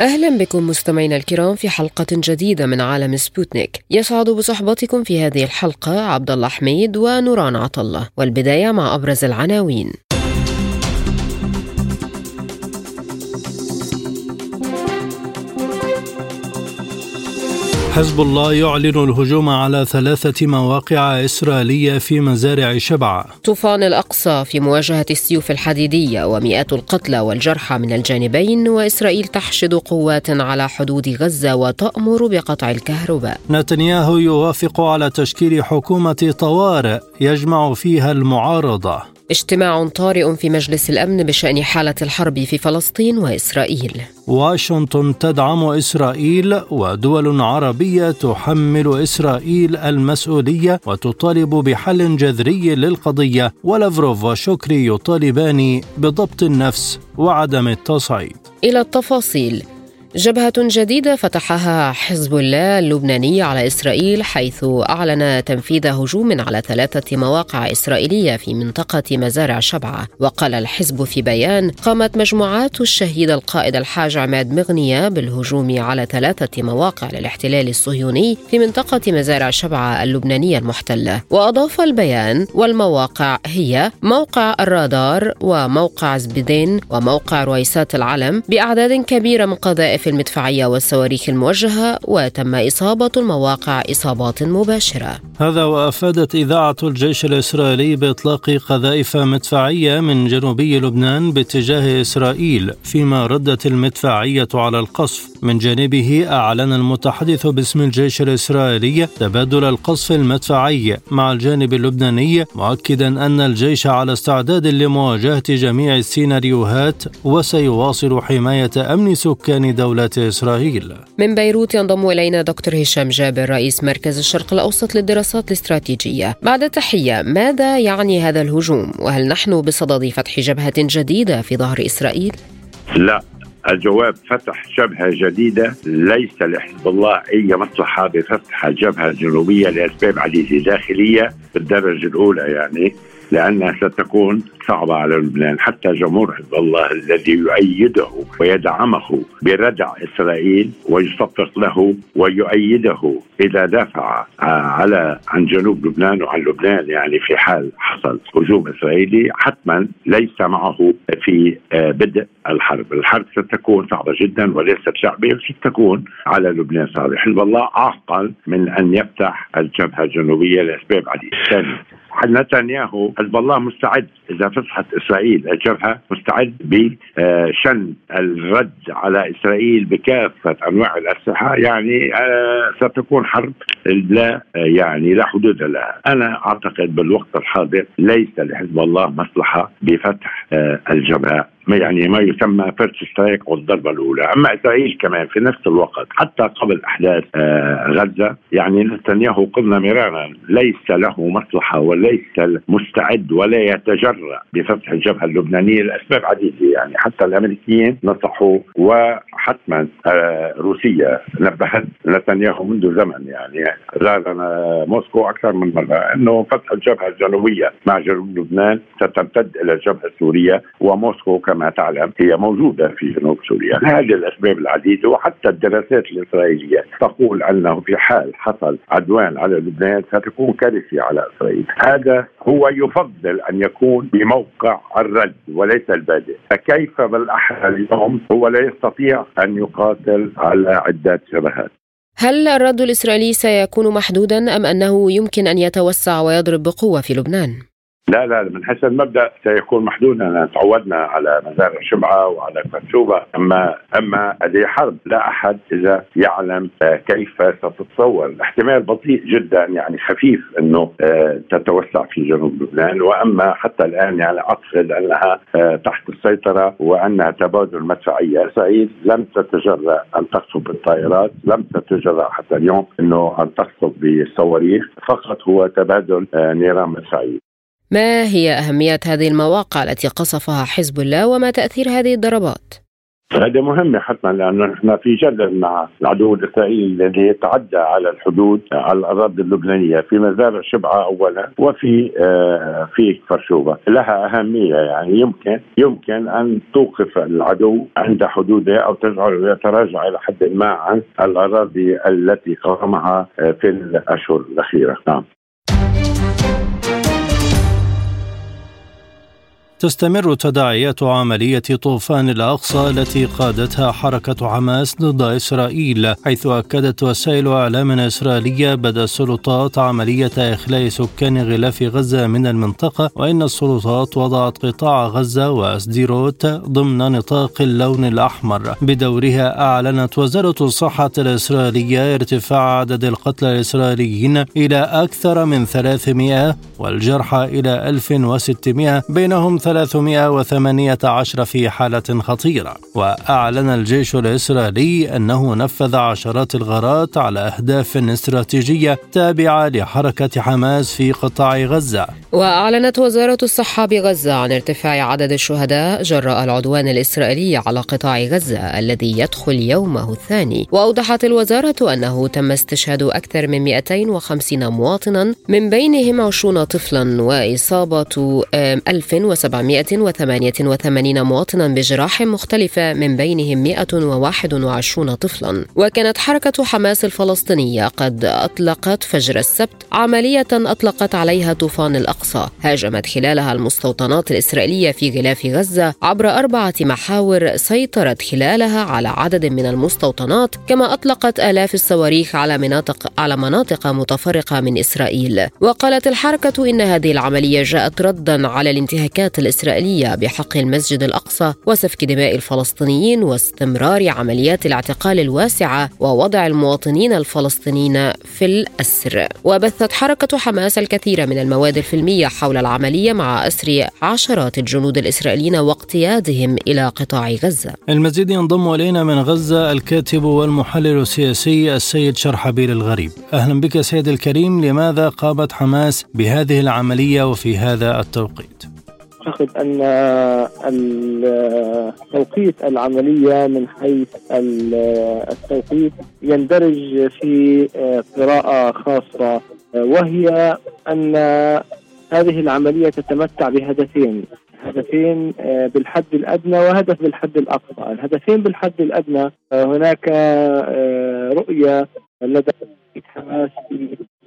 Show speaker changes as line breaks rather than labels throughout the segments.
أهلا بكم مستمعينا الكرام في حلقة جديدة من عالم سبوتنيك. يسعد بصحبتكم في هذه الحلقة عبد الله حميد ونوران عطلة والبداية مع أبرز العناوين.
حزب الله يعلن الهجوم على ثلاثة مواقع إسرائيلية في مزارع شبعة
طوفان الأقصى في مواجهة السيوف الحديدية ومئات القتلى والجرحى من الجانبين وإسرائيل تحشد قوات على حدود غزة وتأمر بقطع الكهرباء.
نتنياهو يوافق على تشكيل حكومة طوارئ يجمع فيها المعارضة.
اجتماع طارئ في مجلس الأمن بشأن حالة الحرب في فلسطين وإسرائيل.
واشنطن تدعم إسرائيل ودول عربية تحمل إسرائيل المسؤولية وتطالب بحل جذري للقضية ولافروف وشكري يطالبان بضبط النفس وعدم التصعيد.
إلى التفاصيل جبهة جديدة فتحها حزب الله اللبناني على إسرائيل حيث أعلن تنفيذ هجوم على ثلاثة مواقع إسرائيلية في منطقة مزارع شبعة. وقال الحزب في بيان قامت مجموعات الشهيد القائد الحاج عماد مغنية بالهجوم على ثلاثة مواقع للاحتلال الصهيوني في منطقة مزارع شبعة اللبنانية المحتلة. وأضاف البيان والمواقع هي موقع الرادار وموقع زبدين وموقع رويسات العلم بأعداد كبيرة من قذائف القذائف المدفعية والصواريخ الموجهة وتم إصابة المواقع إصابات مباشرة.
هذا وأفادت إذاعة الجيش الإسرائيلي بإطلاق قذائف مدفعية من جنوبي لبنان باتجاه إسرائيل فيما ردت المدفعية على القصف. من جانبه أعلن المتحدث باسم الجيش الإسرائيلي تبادل القصف المدفعي مع الجانب اللبناني مؤكدا أن الجيش على استعداد لمواجهة جميع السيناريوهات وسيواصل حماية أمن سكان دولة إسرائيل.
من بيروت ينضم إلينا دكتور هشام جابر رئيس مركز الشرق الأوسط للدراسات الاستراتيجية. بعد تحية ماذا يعني هذا الهجوم؟ وهل نحن بصدد فتح جبهة جديدة في ظهر إسرائيل؟
لا الجواب فتح جبهة جديدة ليس لحزب الله أي مصلحة بفتح جبهة جنوبية لأسباب عديدة داخلية بالدرجة الأولى يعني لأنها ستكون صعبة على لبنان. حتى جمهور حزب الله الذي يؤيده ويدعمه بردع إسرائيل ويصفق له ويؤيده إذا دافع على عن جنوب لبنان وعن لبنان يعني في حال حصل هجوم إسرائيلي حتما ليس معه في بدء الحرب. الحرب ستكون صعبة جدا وليست شعبية ستكون على لبنان صعبة حزب الله أعقل من أن يفتح الجبهة الجنوبية لأسباب عديدة. ثانيا نتنياهو حزب الله مستعد. إذا فتحت إسرائيل الجبهة مستعد بشن الرد على إسرائيل بكافة أنواع الأسلحة. يعني آه، ستكون حرب لا يعني لا حدود لها، أنا أعتقد بالوقت الحاضر ليس لحزب الله مصلحة بفتح آه، الجبهة. ما يعني ما يسمى first strike أو الضربة الأولى، أما إسرائيل كمان في نفس الوقت حتى قبل أحداث آه، غزة يعني نتنياهو قلنا مرارا ليس له مصلحة وليس مستعد ولا يتجرأ بفتح الجبهة اللبنانية لأسباب عديدة. يعني حتى الأمريكيين نصحوا وحتما آه، روسيا نبهت نتنياهو منذ زمن. يعني زارنا موسكو أكثر من مرة إنه فتح الجبهة الجنوبية مع جنوب لبنان ستمتد إلى الجبهة السورية وموسكو كما تعلم هي موجودة في جنوب سوريا. لهذه الأسباب العديدة وحتى الدراسات الإسرائيلية تقول أنه في حال حصل عدوان على لبنان ستكون كارثة على إسرائيل. هذا هو يفضل أن يكون بموقع الرد وليس البادئ. فكيف بالأحرى اليوم هو لا يستطيع أن يقاتل على عدة جبهات
هل الرد الإسرائيلي سيكون محدودا أم أنه يمكن أن يتوسع ويضرب بقوة في لبنان؟
لا لا من حيث المبدأ سيكون محدودا. تعودنا على مزارع شبعة وعلى كرشوبه أما أما هذه حرب لا أحد إذا يعلم كيف ستتصور. احتمال بطيء جدا يعني خفيف أنه آه، تتوسع في جنوب لبنان. وأما حتى الآن يعني أعتقد أنها آه، تحت السيطرة وأنها تبادل مدفعية. اسرائيل لم تتجرأ أن تقصف بالطائرات لم تتجرأ حتى اليوم أنه أن تقصف بالصواريخ. فقط هو تبادل آه، نيران مدفعيه
ما هي أهمية هذه المواقع التي قصفها حزب الله وما تأثير هذه الضربات؟
هذه مهمة حتما لأنه نحن في جدل مع العدو الإسرائيلي الذي يتعدى على الحدود على الأراضي اللبنانية في مزارع شبعة أولا وفي آه في كفر شوبة لها أهمية يعني يمكن يمكن أن توقف العدو عند حدوده أو تجعله يتراجع إلى حد ما عن الأراضي التي قامها آه، في الأشهر الأخيرة. نعم.
تستمر تداعيات عملية طوفان الأقصى التي قادتها حركة حماس ضد إسرائيل حيث أكدت وسائل إعلام إسرائيلية بدأ السلطات عملية إخلاء سكان غلاف غزة من المنطقة وإن السلطات وضعت قطاع غزة وأسديروت ضمن نطاق اللون الأحمر. بدورها أعلنت وزارة الصحة الإسرائيلية ارتفاع عدد القتلى الإسرائيليين إلى أكثر من 300 والجرحى إلى 1600 بينهم 318 في حالة خطيرة وأعلن الجيش الإسرائيلي أنه نفذ عشرات الغارات على أهداف استراتيجية تابعة لحركة حماس في قطاع غزة.
وأعلنت وزارة الصحة بغزة عن ارتفاع عدد الشهداء جراء العدوان الإسرائيلي على قطاع غزة الذي يدخل يومه الثاني. وأوضحت الوزارة أنه تم استشهاد أكثر من 250 مواطنا من بينهم 20 طفلا وإصابة 1700 788 مواطنا بجراح مختلفة من بينهم 121 طفلا. وكانت حركة حماس الفلسطينية قد أطلقت فجر السبت عملية أطلقت عليها طوفان الأقصى. هاجمت خلالها المستوطنات الإسرائيلية في غلاف غزة عبر أربعة محاور سيطرت خلالها على عدد من المستوطنات كما أطلقت آلاف الصواريخ على مناطق على مناطق متفرقة من إسرائيل. وقالت الحركة إن هذه العملية جاءت ردا على الانتهاكات الإسرائيلية بحق المسجد الأقصى وسفك دماء الفلسطينيين واستمرار عمليات الاعتقال الواسعة ووضع المواطنين الفلسطينيين في الأسر. وبثت حركة حماس الكثير من المواد الفيلمية حول العملية مع أسر عشرات الجنود الإسرائيليين واقتيادهم إلى قطاع غزة.
المزيد ينضم إلينا من غزة الكاتب والمحلل السياسي السيد شرحبيل الغريب. أهلا بك سيد الكريم لماذا قامت حماس بهذه العملية وفي هذا التوقيت؟
أعتقد أن توقيت العملية من حيث التوقيت يندرج في قراءة خاصة وهي أن هذه العملية تتمتع بهدفين هدفين بالحد الأدنى وهدف بالحد الأقصى، الهدفين بالحد الأدنى هناك رؤية لدى حماس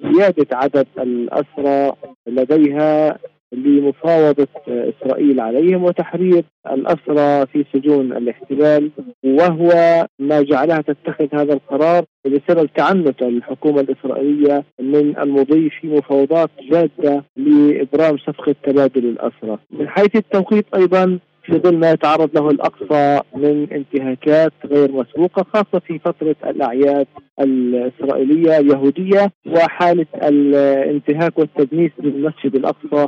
زيادة عدد الأسرى لديها لمفاوضة إسرائيل عليهم وتحرير الأسرى في سجون الاحتلال وهو ما جعلها تتخذ هذا القرار بسبب تعنت الحكومة الإسرائيلية من المضي في مفاوضات جادة لإبرام صفقة تبادل الأسرى. من حيث التوقيت أيضا في ظل ما يتعرض له الأقصى من انتهاكات غير مسبوقة خاصة في فترة الأعياد الإسرائيلية اليهودية وحالة الانتهاك والتدنيس للمسجد الأقصى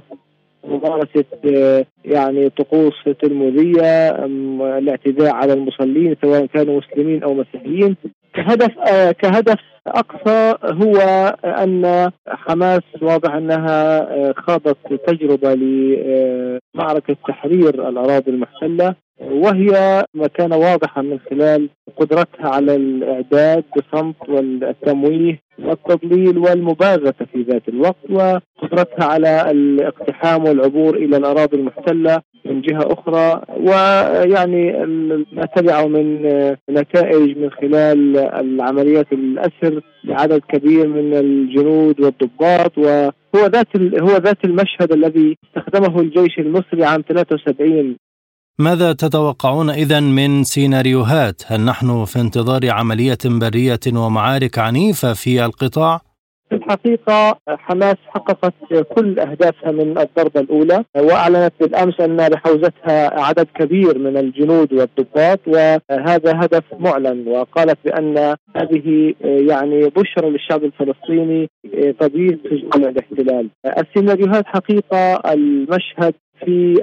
ممارسة يعني طقوس تلمودية الاعتداء على المصلين سواء كانوا مسلمين أو مسيحيين. كهدف كهدف أقصى هو أن حماس واضح أنها خاضت تجربة لمعركه تحرير الأراضي المحتلة وهي ما كان واضحا من خلال قدرتها على الإعداد بصمت والتمويه والتضليل والمباغتة في ذات الوقت وقدرتها على الاقتحام والعبور إلى الأراضي المحتلة من جهة أخرى ويعني ما تبعه من نتائج من خلال العمليات الأسر لعدد كبير من الجنود والضباط وهو ذات هو ذات المشهد الذي استخدمه الجيش المصري عام 73
ماذا تتوقعون اذا من سيناريوهات؟ هل نحن في انتظار عملية برية ومعارك عنيفة في القطاع؟
في الحقيقة حماس حققت كل أهدافها من الضربة الأولى وأعلنت بالأمس أن لحوزتها عدد كبير من الجنود والضباط وهذا هدف معلن وقالت بأن هذه يعني بشرى للشعب الفلسطيني تبييض سجون الاحتلال. السيناريوهات حقيقة المشهد في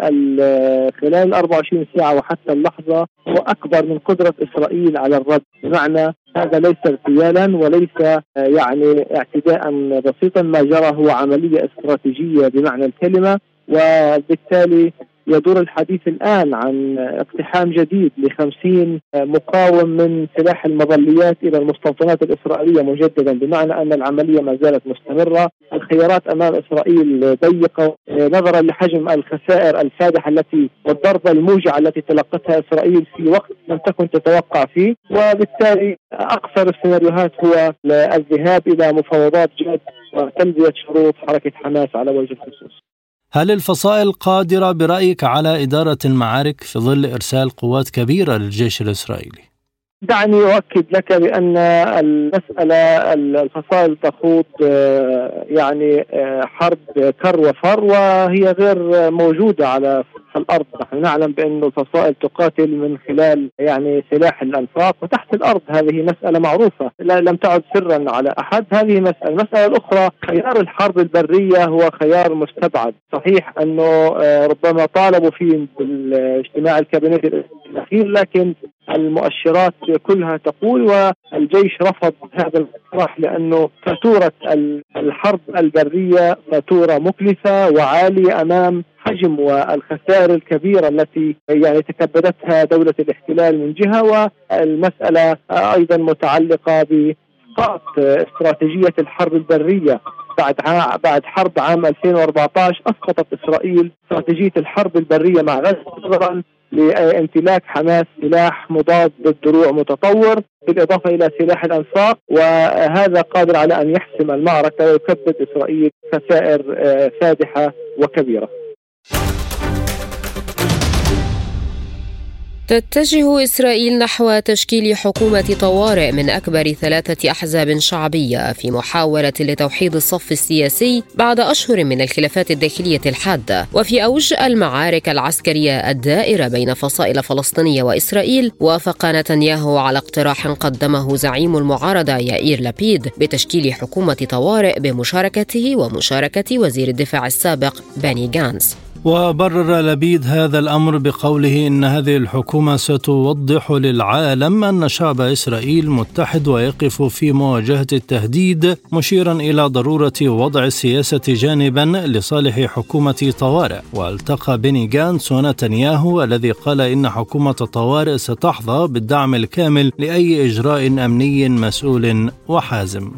خلال 24 ساعة وحتى اللحظة هو أكبر من قدرة إسرائيل على الرد بمعنى هذا ليس اغتيالا وليس يعني اعتداء بسيطا ما جرى هو عملية استراتيجية بمعنى الكلمة وبالتالي يدور الحديث الآن عن اقتحام جديد لخمسين مقاوم من سلاح المظليات إلى المستوطنات الإسرائيلية مجددا بمعنى أن العملية ما زالت مستمرة. الخيارات أمام إسرائيل ضيقة. نظرا لحجم الخسائر الفادحة التي والضربة الموجعة التي تلقتها إسرائيل في وقت لم تكن تتوقع فيه. وبالتالي أقصر السيناريوهات هو الذهاب إلى مفاوضات جاد وتلبية شروط حركة حماس على وجه الخصوص.
هل الفصائل قادرة برأيك على إدارة المعارك في ظل إرسال قوات كبيرة للجيش الإسرائيلي؟
دعني أؤكد لك بأن المسألة الفصائل تخوض آه، يعني آه، حرب كر وفر وهي غير موجودة على الأرض. نحن نعلم بأن الفصائل تقاتل من خلال يعني سلاح الأنفاق وتحت الأرض هذه مسألة معروفة. لا لم تعد سرا على أحد. هذه مسألة. المساله الاخرى خيار الحرب البرية هو خيار مستبعد. صحيح أنه آه، ربما طالبوا فيه بالاجتماع الكابينت الأخير لكن المؤشرات كلها تقول والجيش رفض هذا الاقتراح لأنه فاتورة الحرب البرية فاتورة مكلفة وعالية أمام حجم والخسائر الكبيرة التي يعني تكبدتها دولة الاحتلال من جهة والمسألة أيضا متعلقة بإسقاط استراتيجية الحرب البرية بعد بعد حرب عام 2014 أسقطت إسرائيل استراتيجية الحرب البرية مع غزة نظرا لامتلاك حماس سلاح مضاد للدروع متطور بالإضافة إلى سلاح الأنفاق وهذا قادر على أن يحسم المعركة ويكبد إسرائيل خسائر آه، فادحه وكبيرة.
تتجه إسرائيل نحو تشكيل حكومة طوارئ من أكبر ثلاثة أحزاب شعبية في محاولة لتوحيد الصف السياسي بعد أشهر من الخلافات الداخلية الحادة. وفي أوج المعارك العسكرية الدائرة بين فصائل فلسطينية وإسرائيل وافق نتنياهو على اقتراح قدمه زعيم المعارضة يائير لابيد بتشكيل حكومة طوارئ بمشاركته ومشاركة وزير الدفاع السابق باني جانس.
وبرر لبيد هذا الأمر بقوله إن هذه الحكومة ستوضح للعالم أن شعب إسرائيل متحد ويقف في مواجهة التهديد مشيرا إلى ضرورة وضع السياسة جانبا لصالح حكومة طوارئ. والتقى بني جانس ونتنياهو الذي قال إن حكومة طوارئ ستحظى بالدعم الكامل لأي إجراء أمني مسؤول وحازم.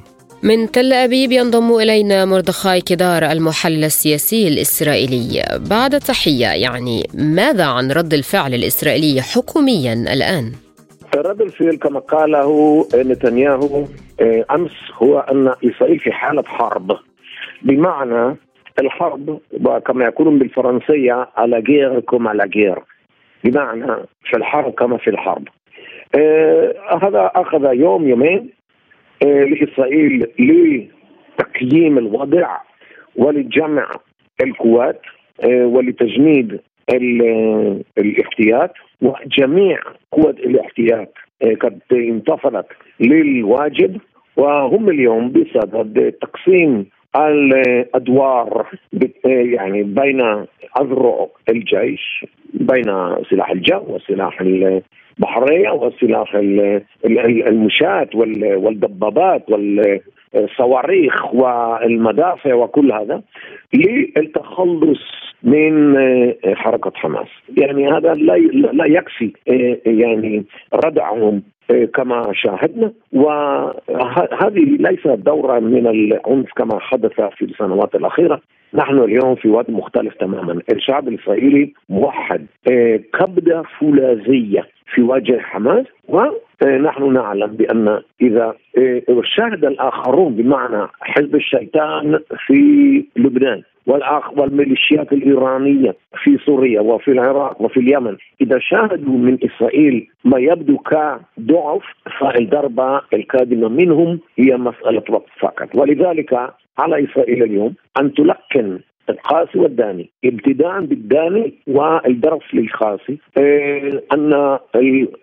من تل أبيب ينضم إلينا مردخاي كدار المحلل السياسي الإسرائيلي. بعد تحية يعني ماذا عن رد الفعل الإسرائيلي حكوميا الآن؟
رد الفعل كما قاله نتنياهو آه، أمس هو أن إسرائيل في حالة حرب. بمعنى الحرب كما يقولون بالفرنسية على غير كما على غير بمعنى في الحرب كما في الحرب. آه هذا أخذ يوم يومين لإسرائيل لتقييم الوضع ولجمع القوات آه، ولتجنيد الاحتياط وجميع قوى الاحتياط آه، قد انتفضت للواجب وهم اليوم بصدد تقسيم الأدوار يعني بين أذرع الجيش بين سلاح الجو وسلاح البحرية وسلاح المشاة والدبابات والصواريخ والمدافع وكل هذا للتخلص من حركة حماس، يعني هذا لا لا يكفي يعني ردعهم. كما شاهدنا. وهذه ليست دورة من العنف كما حدث في السنوات الأخيرة. نحن اليوم في وضع مختلف تماما. الشعب الإسرائيلي موحد كبدة فولاذية في وجه حماس. ونحن نعلم بأن إذا شاهد الآخرون بمعنى حزب الشيطان في لبنان والميليشيات الإيرانية في سوريا وفي العراق وفي اليمن. إذا شاهدوا من إسرائيل ما يبدو كضعف فالضربة القادمة منهم هي مسألة وقت فقط. ولذلك على إسرائيل اليوم أن تلقن القاسي والداني ابتداء بالداني والدرس للقاسي آه، أن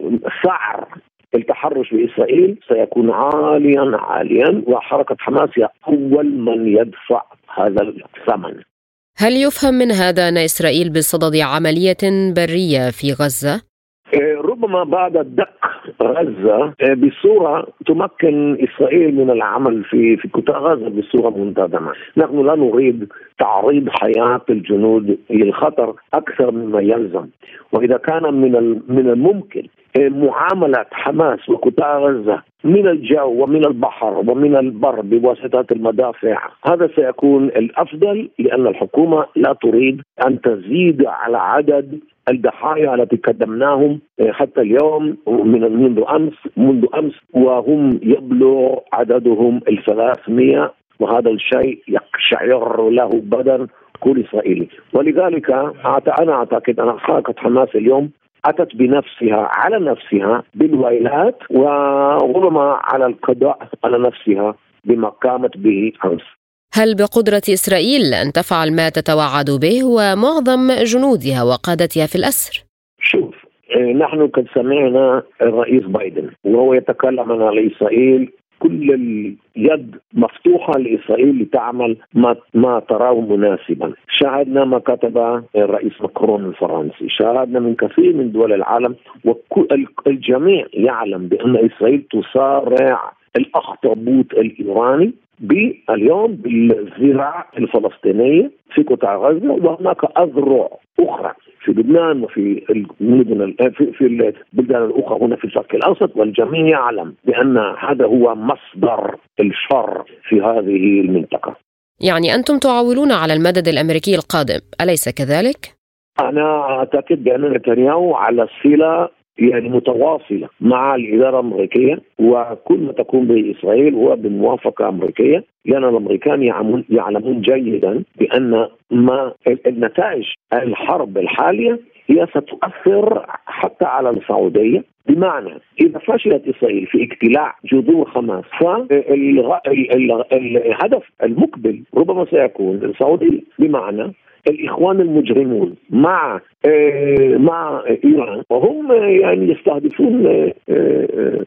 السعر التحرش بإسرائيل سيكون عاليا عاليا وحركة حماس هي أول من يدفع هذا الثمن.
هل يفهم من هذا أن إسرائيل بصدد عملية برية في غزة؟
آه، ربما بعد دق غزة آه، بصورة تمكن إسرائيل من العمل في في قطاع غزة بصورة منتظمه، نحن لا نريد تعريض حياة الجنود للخطر أكثر مما يلزم، وإذا كان من من الممكن معاملة حماس وقطاع غزة من الجو ومن البحر ومن البر بواسطه المدافع. هذا سيكون الأفضل لأن الحكومة لا تريد أن تزيد على عدد الضحايا التي قدمناهم آه، حتى اليوم من منذ أمس منذ أمس وهم يبلغ عددهم ال 300 وهذا الشيء يقشعر له بدن كل إسرائيلي. ولذلك أنا أعتقد أن حركة حماس اليوم أتت بنفسها على نفسها بالويلات وربما على القضاء على نفسها بما قامت به أمس.
هل بقدرة إسرائيل أن تفعل ما تتوعد به ومعظم جنودها وقادتها في الأسر؟
شوف آه، نحن قد سمعنا الرئيس بايدن وهو يتكلم عن إسرائيل كل اليد مفتوحة لإسرائيل لتعمل ما, ما تراه مناسبا. شاهدنا ما كتب الرئيس مكرون الفرنسي. شاهدنا من كثير من دول العالم والجميع يعلم بأن إسرائيل تصارع الأخطبوط الإيراني باليوم بالزراعة الفلسطينية في قطاع غزة وهناك أذرع أخرى في لبنان وفي المدن في, في البلدان الأخرى هنا في الشرق الأوسط والجميع يعلم بأن هذا هو مصدر الشر في هذه المنطقة.
يعني أنتم تعولون على المدد الأمريكي القادم، أليس كذلك؟
أنا اعتقد بأن نتنياهو على صله يعني متواصلة مع الإدارة الأمريكية وكل ما تقوم به إسرائيل هو بموافقه أمريكية لأن الأمريكان يعلمون, جيدا بأن ما النتائج الحرب الحالية هي ستؤثر حتى على السعودية. بمعنى إذا فشلت إسرائيل في اقتلاع جذور حماس فالهدف المقبل ربما سيكون السعودية. بمعنى الإخوان المجرمون مع آه، مع إيران وهم يعني يستهدفون آه، آه،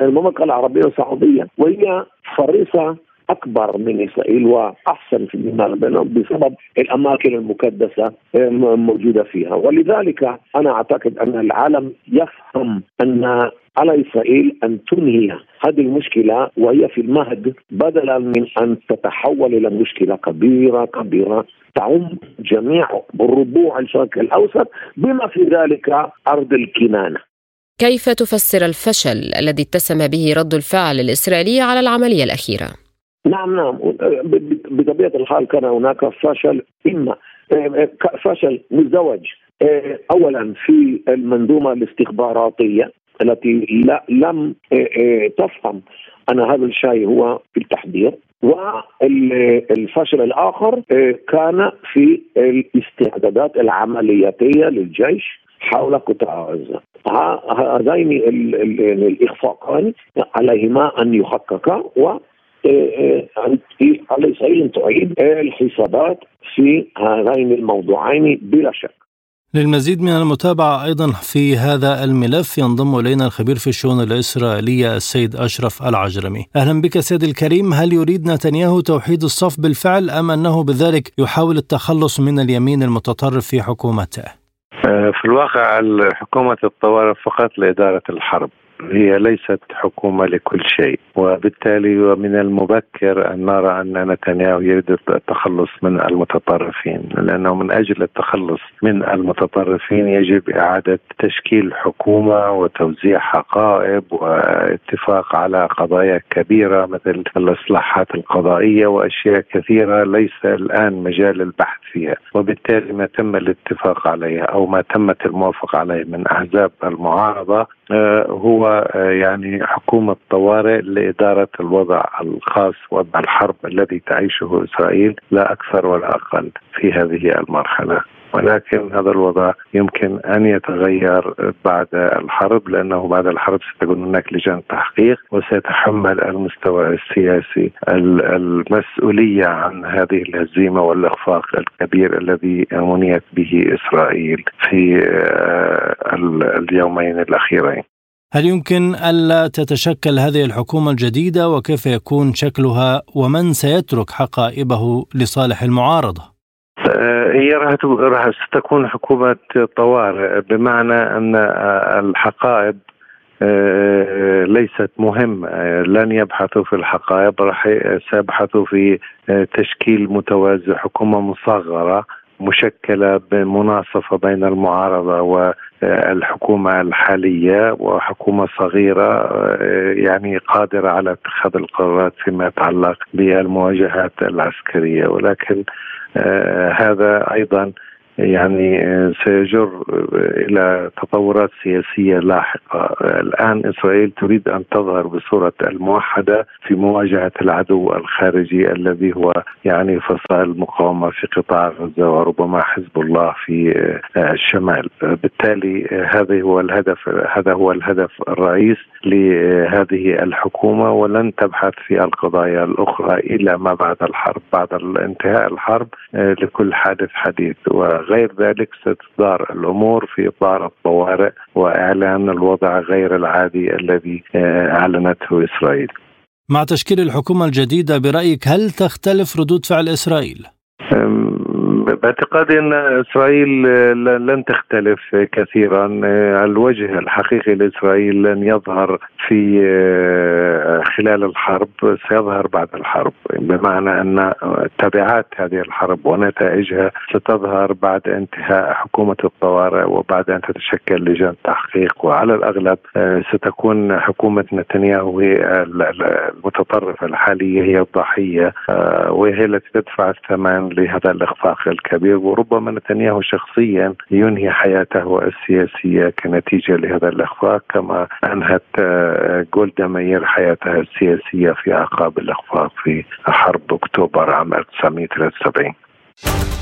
المملكة العربية السعودية وهي فريسة أكبر من إسرائيل وأحسن في بينهم بسبب الأماكن المكدسة الموجودة فيها. ولذلك أنا أعتقد أن العالم يفهم أن على إسرائيل أن تنهي هذه المشكلة وهي في المهد بدلا من أن تتحول إلى مشكلة كبيرة كبيرة تعم جميع الربوع الشرق الأوسط بما في ذلك أرض الكنانة.
كيف تفسر الفشل الذي اتسم به رد الفعل الإسرائيلي على العملية الأخيرة؟
نعم نعم بطبيعة الحال كان هناك فشل إما فشل مزدوج اولا في المنظومة الاستخباراتية التي لا لم تفهم أن هذا الشيء هو في التحضير. والفشل الآخر كان في الاستعدادات العملياتيه للجيش حول قطاع غزة. هذين الاخفاقان عليهما أن يحققا و على اسرائيل ان تعيد الحسابات في هذين الموضوعين بلا شك.
للمزيد من المتابعة أيضا في هذا الملف ينضم إلينا الخبير في الشؤون الإسرائيلية السيد أشرف العجرمي. أهلا بك سيد الكريم. هل يريد نتنياهو توحيد الصف بالفعل أم أنه بذلك يحاول التخلص من اليمين المتطرف في حكومته؟
آه، في الواقع حكومة الطوارئ فقط لإدارة الحرب. هي ليست حكومة لكل شيء وبالتالي ومن المبكر أن نرى أن نتنياهو يريد التخلص من المتطرفين لأنه من أجل التخلص من المتطرفين يجب إعادة تشكيل حكومة وتوزيع حقائب واتفاق على قضايا كبيرة مثل الإصلاحات القضائية وأشياء كثيرة ليس الآن مجال البحث فيها وبالتالي ما تم الاتفاق عليه أو ما تمت الموافقة عليه من أحزاب المعارضة هو آه، يعني حكومة طوارئ لإدارة الوضع الخاص وضع الحرب الذي تعيشه إسرائيل لا أكثر ولا أقل في هذه المرحلة. ولكن هذا الوضع يمكن أن يتغير بعد الحرب لأنه بعد الحرب ستكون هناك لجان تحقيق وسيتحمل المستوى السياسي المسؤولية عن هذه الهزيمة والإخفاق الكبير الذي منيت به إسرائيل في آه، اليومين الأخيرين.
هل يمكن ألا تتشكل هذه الحكومة الجديدة وكيف يكون شكلها ومن سيترك حقائبه لصالح المعارضة؟
آه، هي راح راح ستكون حكومة طوارئ بمعنى أن الحقائب آه، ليست مهمة. لن يبحثوا في الحقائب راح سيبحثوا في تشكيل متوازي حكومة مصغرة مشكلة بمناصفة بين المعارضة والحكومة الحالية وحكومة صغيرة يعني قادرة على اتخاذ القرارات فيما يتعلق بالمواجهات العسكرية. ولكن آه، هذا أيضا يعني سيجر إلى تطورات سياسية لاحقة، الآن إسرائيل تريد أن تظهر بصورة الموحدة في مواجهة العدو الخارجي الذي هو يعني فصائل المقاومه في قطاع غزة وربما حزب الله في الشمال، بالتالي هذا هو الهدف هذا هو الهدف الرئيس لهذه الحكومة ولن تبحث في القضايا الأخرى الا ما بعد الحرب، بعد انتهاء الحرب لكل حادث حديث. غير ذلك ستدار الأمور في إطار الطوارئ وإعلان الوضع غير العادي الذي آه، أعلنته إسرائيل.
مع تشكيل الحكومة الجديدة برأيك هل تختلف ردود فعل إسرائيل؟
باعتقادي إن إسرائيل لن تختلف كثيرا الوجه الحقيقي لإسرائيل لن يظهر في خلال الحرب سيظهر بعد الحرب. بمعنى أن تبعات هذه الحرب ونتائجها ستظهر بعد انتهاء حكومة الطوارئ وبعد أن تتشكل لجان تحقيق. وعلى الأغلب ستكون حكومة نتنياهو المتطرفة الحالية هي الضحية وهي التي تدفع الثمن لهذا الإخفاق الكبير. وربما نتنياهو شخصيا ينهي حياته السياسية كنتيجة لهذا الإخفاق كما أنهت آه، جولدا مير حياتها السياسية في اعقاب الإخفاق في حرب أكتوبر عام 1973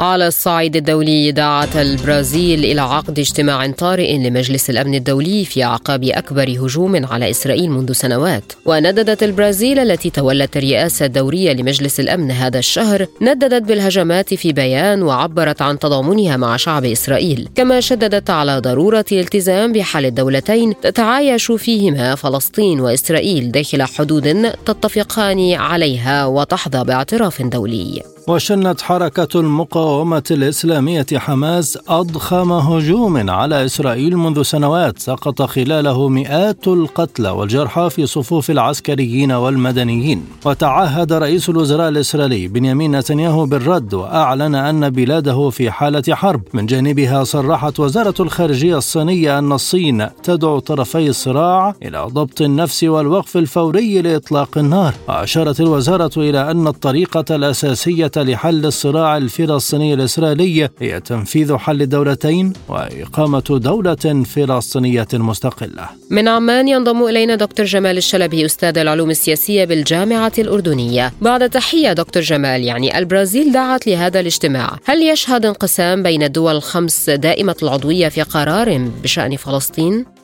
على الصعيد الدولي دعت البرازيل إلى عقد اجتماع طارئ لمجلس الأمن الدولي في أعقاب أكبر هجوم على إسرائيل منذ سنوات. ونددت البرازيل التي تولت الرئاسة الدورية لمجلس الأمن هذا الشهر نددت بالهجمات في بيان وعبرت عن تضامنها مع شعب إسرائيل. كما شددت على ضرورة الالتزام بحل الدولتين تتعايش فيهما فلسطين وإسرائيل داخل حدود تتفقان عليها وتحظى باعتراف دولي.
وشنت حركة المقاومة الإسلامية حماس أضخم هجوم على إسرائيل منذ سنوات سقط خلاله مئات القتلى والجرحى في صفوف العسكريين والمدنيين. وتعهد رئيس الوزراء الإسرائيلي بنيامين نتنياهو بالرد وأعلن أن بلاده في حالة حرب. من جانبها صرحت وزارة الخارجية الصينية أن الصين تدعو طرفي الصراع إلى ضبط النفس والوقف الفوري لإطلاق النار. وأشارت الوزارة إلى أن الطريقة الأساسية لحل الصراع الفلسطيني الإسرائيلي هي تنفيذ حل الدولتين وإقامة دولة فلسطينية مستقلة.
من عمان ينضم إلينا دكتور جمال الشلبي أستاذ العلوم السياسية بالجامعة الأردنية. بعد تحية دكتور جمال يعني البرازيل دعت لهذا الاجتماع. هل يشهد انقسام بين الدول الخمس دائمة العضوية في قرار بشأن فلسطين؟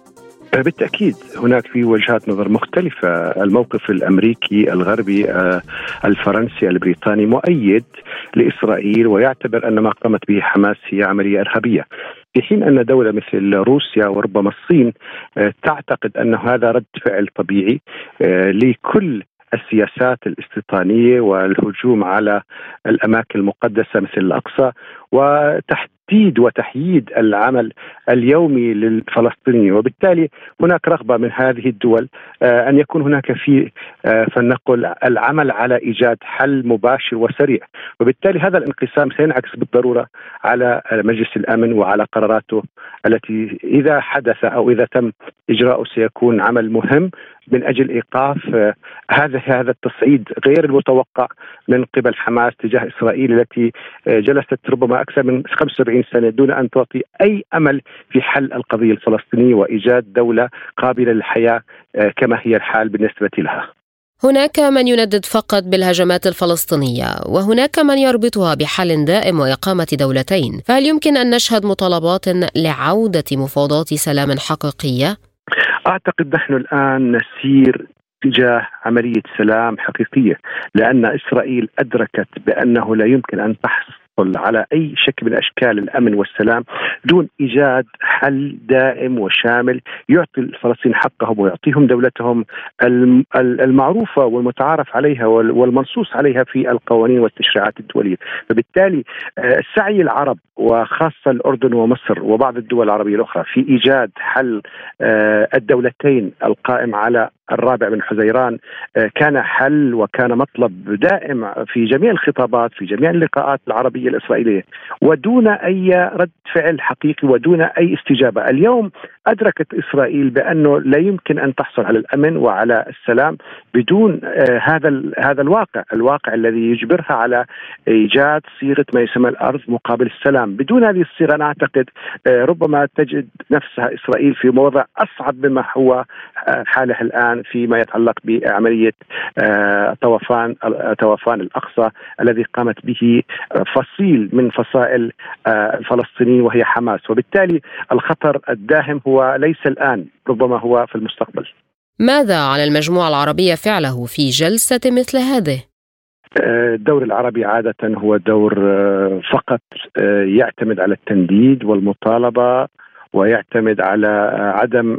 بالتأكيد هناك في وجهات نظر مختلفة. الموقف الأمريكي الغربي آه، الفرنسي البريطاني مؤيد لإسرائيل ويعتبر أن ما قامت به حماس هي عملية إرهابية. في حين أن دولة مثل روسيا وربما الصين آه، تعتقد أن هذا رد فعل طبيعي آه، لكل السياسات الاستيطانية والهجوم على الأماكن المقدسة مثل الأقصى وتحت تحديد وتحييد العمل اليومي للفلسطيني. وبالتالي هناك رغبة من هذه الدول آه، أن يكون هناك في آه، فلنقل العمل على إيجاد حل مباشر وسريع. وبالتالي هذا الانقسام سينعكس بالضرورة على مجلس الأمن وعلى قراراته التي إذا حدث أو إذا تم اجراؤه سيكون عمل مهم من أجل إيقاف آه، هذا هذا التصعيد غير المتوقع من قبل حماس تجاه إسرائيل التي جلست ربما أكثر من 75 40 سنة دون أن تعطي أي أمل في حل القضية الفلسطينية وإيجاد دولة قابلة للحياة آه، كما هي الحال بالنسبة لها
هناك من يندد فقط بالهجمات الفلسطينية وهناك من يربطها بحل دائم وإقامة دولتين فهل يمكن أن نشهد مطالبات لعودة مفاوضات سلام حقيقية؟
أعتقد نحن الآن نسير تجاه عملية سلام حقيقية لأن إسرائيل أدركت بأنه لا يمكن أن تحصل على أي شكل من أشكال الأمن والسلام دون إيجاد حل دائم وشامل يعطي الفلسطينيين حقهم ويعطيهم دولتهم المعروفة والمتعارف عليها والمنصوص عليها في القوانين والتشريعات الدولية، فبالتالي آه، سعي العرب وخاصة الأردن ومصر وبعض الدول العربية الأخرى في إيجاد حل آه، الدولتين القائم على الرابع من حزيران آه، كان حل وكان مطلب دائم في جميع الخطابات في جميع اللقاءات العربية الإسرائيلية. ودون أي رد فعل حقيقي ودون أي استجابة، اليوم أدركت إسرائيل بأنه لا يمكن أن تحصل على الأمن وعلى السلام بدون آه، هذا هذا الواقع، الواقع الذي يجبرها على إيجاد صيغة ما يسمى الأرض مقابل السلام، بدون هذه الصيغة أنا أعتقد آه، ربما تجد نفسها إسرائيل في موضع أصعب مما هو حاله الآن. فيما يتعلق بعملية طوفان طوفان الأقصى الذي قامت به فصيل من فصائل الفلسطينيين وهي حماس، وبالتالي الخطر الداهم هو ليس الآن ربما هو في المستقبل
ماذا على المجموعة العربية فعله في جلسة مثل هذه؟
آه، الدور العربي عادة هو دور آه، فقط آه، يعتمد على التنديد والمطالبة ويعتمد على عدم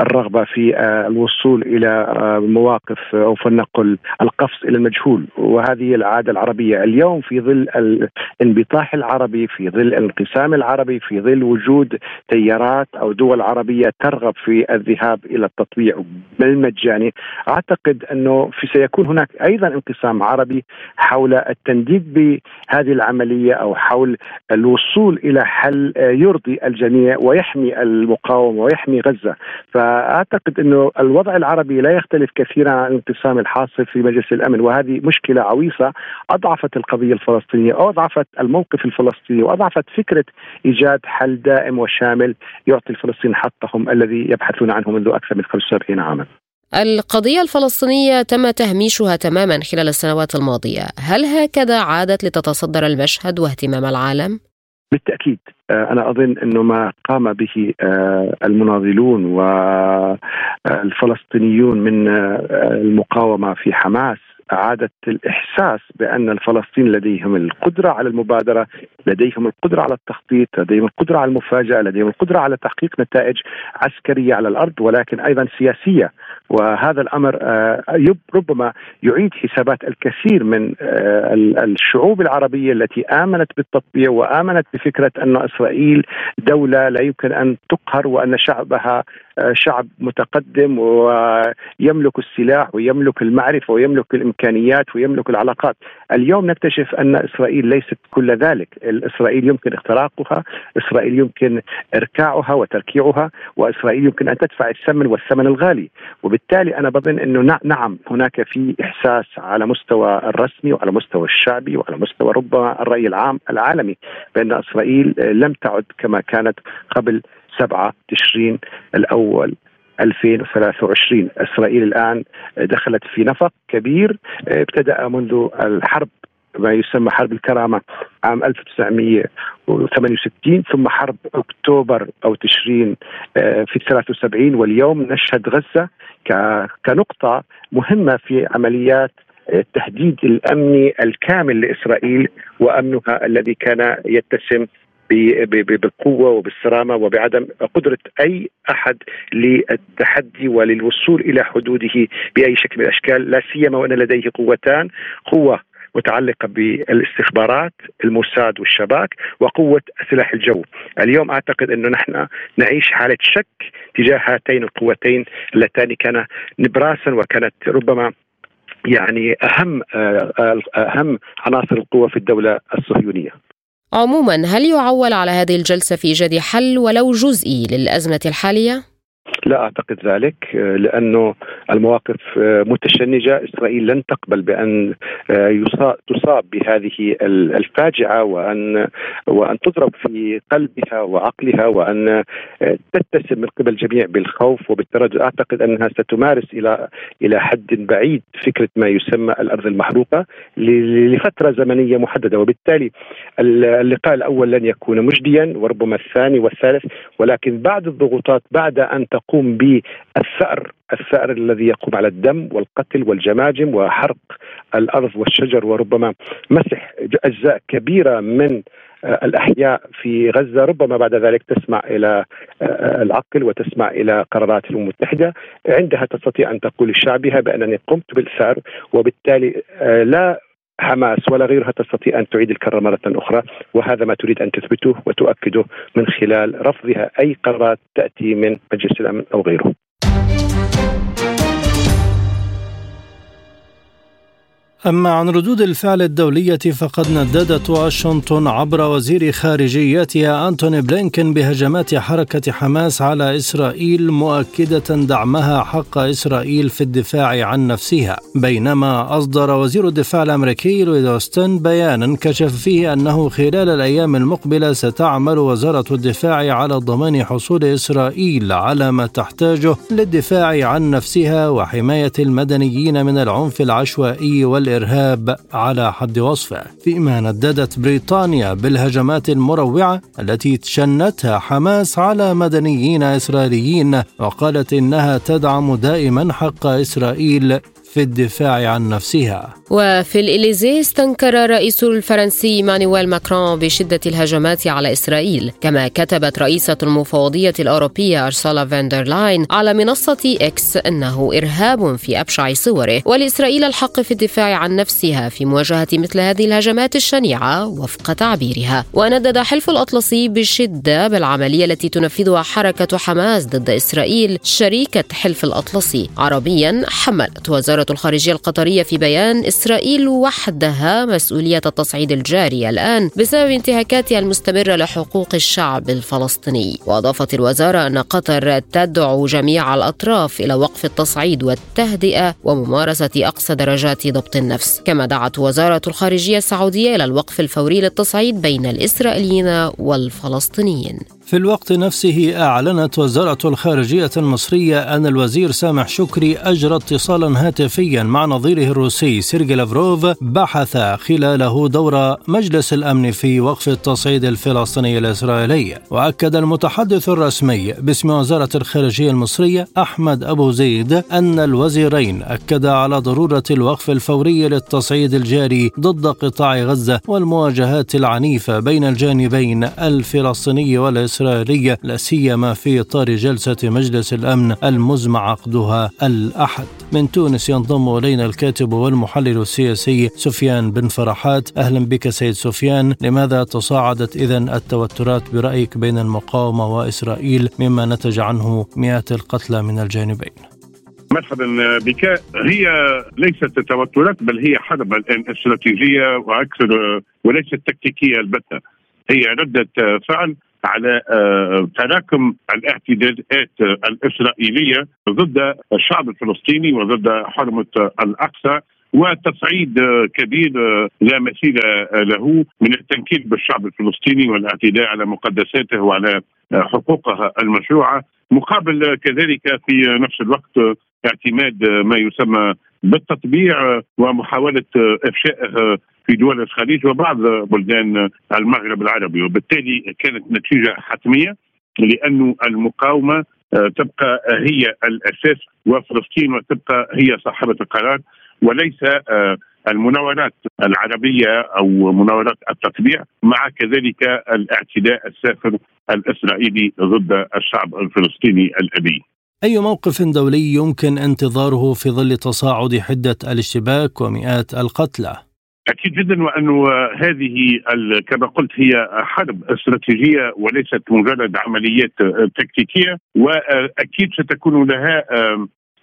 الرغبة في آه، الوصول إلى آه، مواقف آه، أو فلنقل القفز إلى المجهول. وهذه العادة العربية اليوم في ظل الانبطاح العربي في ظل الانقسام العربي في ظل وجود تيارات أو دول عربية ترغب في الذهاب إلى التطبيع بالمجاني. أعتقد أنه في سيكون هناك أيضا انقسام عربي حول التنديد بهذه العملية أو حول الوصول إلى حل يرضي الجميع ويحمي المقاومة ويحمي غزة. ف فأعتقد إنه الوضع العربي لا يختلف كثيرا عن الانقسام الحاصل في مجلس الأمن وهذه مشكلة عويصة أضعفت القضية الفلسطينية أضعفت الموقف الفلسطيني وأضعفت فكرة إيجاد حل دائم وشامل يعطي الفلسطينيين حقهم الذي يبحثون عنه منذ أكثر من 75 عاما.
القضية الفلسطينية تم تهميشها تماما خلال السنوات الماضية، هل هكذا عادت لتتصدر المشهد واهتمام العالم؟
بالتأكيد. آه، أنا أظن إنه ما قام به آه، المناضلون والفلسطينيون من آه، المقاومة في حماس اعاده الإحساس بأن الفلسطينيين لديهم القدرة على المبادرة، لديهم القدرة على التخطيط، لديهم القدرة على المفاجأة، لديهم القدرة على تحقيق نتائج عسكرية على الأرض ولكن أيضا سياسية، وهذا الأمر آه، ربما يعيد حسابات الكثير من آه، الشعوب العربية التي آمنت بالتطبيع وآمنت بفكرة أن إسرائيل دولة لا يمكن أن تقهر وأن شعبها شعب متقدم ويملك السلاح ويملك المعرفة ويملك الإمكانيات ويملك العلاقات، اليوم نكتشف أن إسرائيل ليست كل ذلك، إسرائيل يمكن اختراقها، إسرائيل يمكن إركاعها وتركيعها، وإسرائيل يمكن أن تدفع الثمن والثمن الغالي، وبالتالي أنا بظن أنه نعم هناك في إحساس على مستوى الرسمي وعلى مستوى الشعبي وعلى مستوى ربما الرأي العام العالمي بأن إسرائيل لم تعد كما كانت قبل 7 تشرين الأول 2023 إسرائيل الآن دخلت في نفق كبير ابتدأ منذ الحرب ما يسمى حرب الكرامة عام 1968 ثم حرب أكتوبر أو تشرين آه، في 73 واليوم نشهد غزة كنقطة مهمة في عمليات التهديد الأمني الكامل لإسرائيل وأمنها الذي كان يتسم بالقوة وبالصرامه وبعدم قدرة أي أحد للتحدي وللوصول إلى حدوده بأي شكل من الأشكال لا سيما وإن لديه قوتان قوة متعلقة بالاستخبارات الموساد والشباك وقوة سلاح الجو. اليوم أعتقد أنه نحن نعيش حالة شك تجاه هاتين القوتين اللتان كان نبراسا وكانت ربما يعني أهم آه، آه، أهم عناصر القوة في الدولة الصهيونية.
عموما هل يعول على هذه الجلسة في إيجاد حل ولو جزئي للأزمة الحالية؟
لا أعتقد ذلك لأنه المواقف متشنجة، إسرائيل لن تقبل بأن تصاب بهذه الفاجعة وأن وأن تضرب في قلبها وعقلها وأن تتسم من قبل الجميع بالخوف وبالتردد، أعتقد أنها ستمارس إلى إلى حد بعيد فكرة ما يسمى الأرض المحروقة لفترة زمنية محددة. وبالتالي اللقاء الأول لن يكون مجديا وربما الثاني والثالث. ولكن بعد الضغوطات بعد أن تقوم تقوم بالثأر الثأر الذي يقوم على الدم والقتل والجماجم وحرق الأرض والشجر وربما مسح أجزاء كبيرة من آه، الأحياء في غزة. ربما بعد ذلك تسمع إلى آه، العقل وتسمع إلى قرارات الأمم المتحدة. عندها تستطيع أن تقول لشعبها بأنني قمت بالثأر وبالتالي آه، لا حماس ولا غيرها تستطيع أن تعيد الكرة مرة أخرى وهذا ما تريد أن تثبته وتؤكده من خلال رفضها أي قرارات تأتي من مجلس الأمن أو غيره.
أما عن ردود الفعل الدولية فقد نددت واشنطن عبر وزير خارجيتها أنتوني بلينكن بهجمات حركة حماس على إسرائيل مؤكدة دعمها حق إسرائيل في الدفاع عن نفسها. بينما أصدر وزير الدفاع الأمريكي لويد أوستن بيانا كشف فيه أنه خلال الأيام المقبلة ستعمل وزارة الدفاع على ضمان حصول إسرائيل على ما تحتاجه للدفاع عن نفسها وحماية المدنيين من العنف العشوائي والإرهاب الإرهاب على حد وصفه فيما نددت بريطانيا بالهجمات المروعة التي شنتها حماس على مدنيين إسرائيليين وقالت إنها تدعم دائما حق إسرائيل في الدفاع عن نفسها.
وفي الإليزي استنكر الرئيس الفرنسي مانويل ماكرون بشدة الهجمات على إسرائيل كما كتبت رئيسة المفوضية الأوروبية أرسولا فاندر لاين على منصة إكس أنه إرهاب في أبشع صوره. ولإسرائيل الحق في الدفاع عن نفسها في مواجهة مثل هذه الهجمات الشنيعة وفق تعبيرها. وندد حلف الأطلسي بشدة بالعملية التي تنفذها حركة حماس ضد إسرائيل شريكة حلف الأطلسي. عربيا حملت وزارة الخارجية القطرية في بيان إسرائيل وحدها مسؤولية التصعيد الجاري الآن بسبب انتهاكاتها المستمرة لحقوق الشعب الفلسطيني. وأضافت الوزارة أن قطر تدعو جميع الأطراف إلى وقف التصعيد والتهدئة وممارسة أقصى درجات ضبط النفس. كما دعت وزارة الخارجية السعودية إلى الوقف الفوري للتصعيد بين الإسرائيليين والفلسطينيين.
في الوقت نفسه أعلنت وزارة الخارجية المصرية أن الوزير سامح شكري أجرى اتصالا هاتفيا مع نظيره الروسي سيرجي لافروف بحث خلاله دور مجلس الأمن في وقف التصعيد الفلسطيني الإسرائيلي. وأكد المتحدث الرسمي باسم وزارة الخارجية المصرية أحمد أبو زيد أن الوزيرين أكدا على ضرورة الوقف الفوري للتصعيد الجاري ضد قطاع غزة والمواجهات العنيفة بين الجانبين الفلسطيني والإسرائيلي. الإسرائيلية لا سيما في إطار جلسة مجلس الأمن المزمع عقدها الأحد. من تونس ينضم إلينا الكاتب والمحلل السياسي سفيان بن فرحات. أهلا بك سيد سفيان. لماذا تصاعدت إذا التوترات برأيك بين المقاومة وإسرائيل مما نتج عنه مئات القتلى من الجانبين؟
مرحبا بك. هي ليست توترات بل هي حرب الان استراتيجيه وأكثر وليست تكتيكية البتة. هي ردة فعل على آه، تراكم الاعتداءات الإسرائيلية ضد الشعب الفلسطيني وضد حرمة الأقصى وتصعيد كبير لا مثيل له من التنكيل بالشعب الفلسطيني والاعتداء على مقدساته وعلى حقوقها المشروعة مقابل كذلك في نفس الوقت اعتماد ما يسمى بالتطبيع ومحاولة إفشائه في دول الخليج وبعض بلدان المغرب العربي وبالتالي كانت نتيجة حتمية لأن المقاومة آه، تبقى هي الأساس وفلسطين وتبقى هي صاحبة القرار وليس آه، المناورات العربية أو مناورات التطبيع مع كذلك الاعتداء السافر الإسرائيلي ضد الشعب الفلسطيني الأبي
أي موقف دولي يمكن انتظاره في ظل تصاعد حدة الاشتباك ومئات القتلى؟
أكيد جدا وانه هذه كما قلت هي حرب استراتيجية وليست مجرد عمليات تكتيكية وأكيد ستكون لها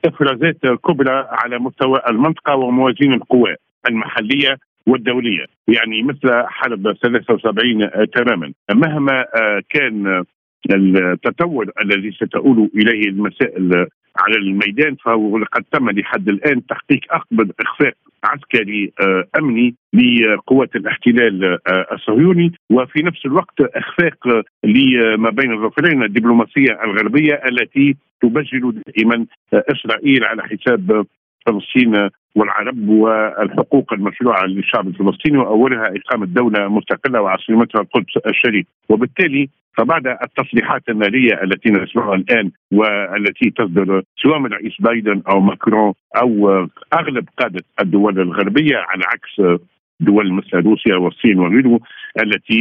إفرازات كبرى على مستوى المنطقة وموازين القوى المحلية والدولية. يعني مثل حرب 73 تماما. مهما كان التطور الذي ستؤول إليه المسائل على الميدان فهو قد تم لحد الآن تحقيق اقبض إخفاء عسكري آه، أمني لقوات الاحتلال آه، الصهيوني. وفي نفس الوقت إخفاق لما بين الظفرين الدبلوماسية الغربية التي تبجل دائما آه، إسرائيل على حساب فلسطين والعرب والحقوق المشروعة للشعب الفلسطيني وأولها إقامة دولة مستقلة وعاصمتها القدس الشريف. وبالتالي فبعد التصريحات الناريه التي نسمعها الآن والتي تصدر سواء من الرئيس بايدن أو ماكرون أو أغلب قادة الدول الغربية على عكس دول مثل روسيا والصين وغيره التي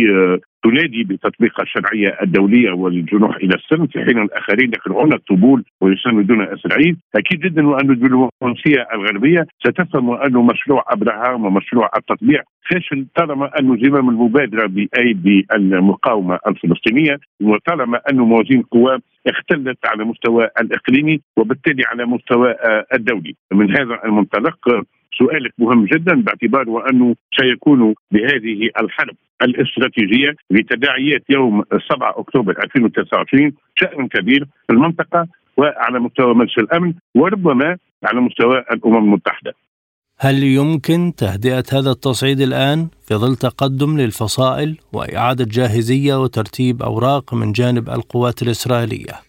تنادي بتطبيق الشرعيه الدوليه والجنوح إلى السلم في حين الآخرين يقرؤون الطبول ويساندون إسرائيل، أكيد جدا وان الدبلوماسية الغربية ستفهم أن مشروع أبراهام ومشروع التطبيع فاشل طالما أن زمام المبادرة بأيدي المقاومة الفلسطينية وطالما أن موازين القوى اختلت على مستوى الإقليمي وبالتالي على مستوى الدولي. من هذا المنطلق سؤالك مهم جدا باعتبار وأنه سيكون بهذه الحرب الاستراتيجية لتداعيات يوم 7 أكتوبر 2023 شأن كبير في المنطقة وعلى مستوى مجلس الأمن وربما على مستوى الأمم المتحدة.
هل يمكن تهدئة هذا التصعيد الآن في ظل تقدم للفصائل وإعادة جاهزية وترتيب أوراق من جانب القوات الإسرائيلية؟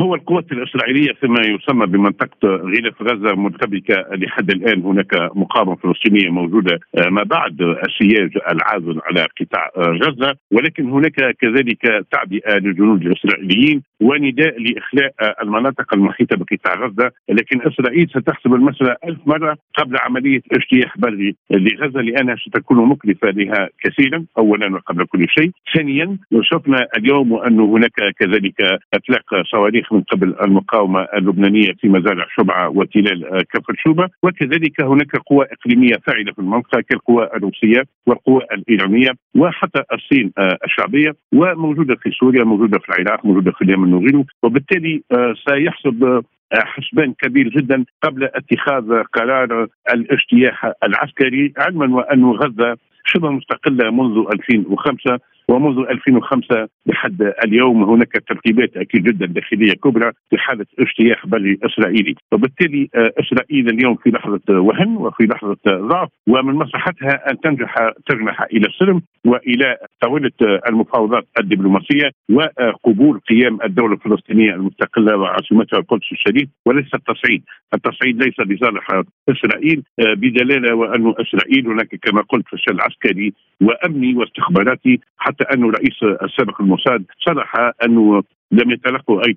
هو القوات الإسرائيلية فيما يسمى بمنطقة غلاف غزة مرتبكة لحد الآن. هناك مقاومة فلسطينية موجودة آه، ما بعد السياج العازل على قطاع آه، غزة. ولكن هناك كذلك تعبئة للجنود الإسرائيليين. ونداء لإخلاء المناطق المحيطة بقطاع غزة. لكن إسرائيل ستحسب المسألة ألف مرة قبل عملية اجتياح بري لغزة لأنها ستكون مكلفة لها كثيرا اولا وقبل كل شيء. ثانيا شفنا اليوم أن هناك كذلك اطلاق صواريخ من قبل المقاومة اللبنانية في مزارع شبعة وتلال كفر شوبه وكذلك هناك قوى إقليمية فاعلة في المنطقة كالقوى الروسية والقوى الإيرانية وحتى الصين الشعبية وموجودة في سوريا موجودة في العراق موجودة في اليمن وغيره وبالتالي آه، سيحسب حسبان كبير جدا قبل اتخاذ قرار الاجتياح العسكري علما وأن غزة شبه مستقلة منذ 2005 ومنذ 2005 لحد اليوم هناك ترتيبات أكيد جدا داخلية كبرى في حاله اجتياح بري إسرائيلي. وبالتالي آه، إسرائيل اليوم في لحظة وهن وفي لحظة ضعف ومن مصلحتها أن تنجح تجنح إلى السلم وإلى طاولة المفاوضات الدبلوماسية وقبول قيام الدولة الفلسطينية المستقلة وعاصمتها القدس الشريف. وليس التصعيد، التصعيد ليس لصالح إسرائيل آه، بدلالة وأن إسرائيل هناك كما قلت فشل عسكري وأمني واستخباراتي حتى انه رئيس السابق الموساد صرح أنه لم يتلقوا أي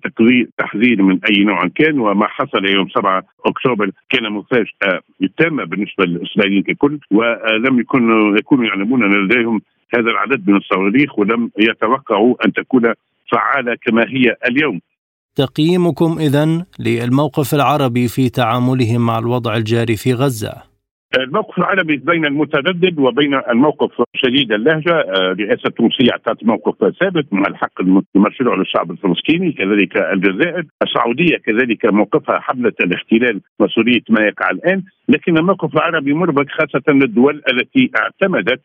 تحذير من أي نوع كان وما حصل يوم 7 أكتوبر كان مفاجاه تامه بالنسبة للإسرائيليين ككل ولم يكونوا يكونوا يعلمون أن لديهم هذا العدد من الصواريخ ولم يتوقعوا أن تكون فعالة كما هي اليوم.
تقييمكم اذا للموقف العربي في تعاملهم مع الوضع الجاري في غزة؟
الموقف العربي بين المتردد وبين الموقف شديد اللهجة آه، رئاسة التونسية أعطت موقف ثابت مع الحق المشروع للشعب الفلسطيني كذلك الجزائر. السعودية كذلك موقفها حملة الاحتلال مسؤوليه ما يقع الآن. لكن الموقف العربي مربك خاصة للدول التي اعتمدت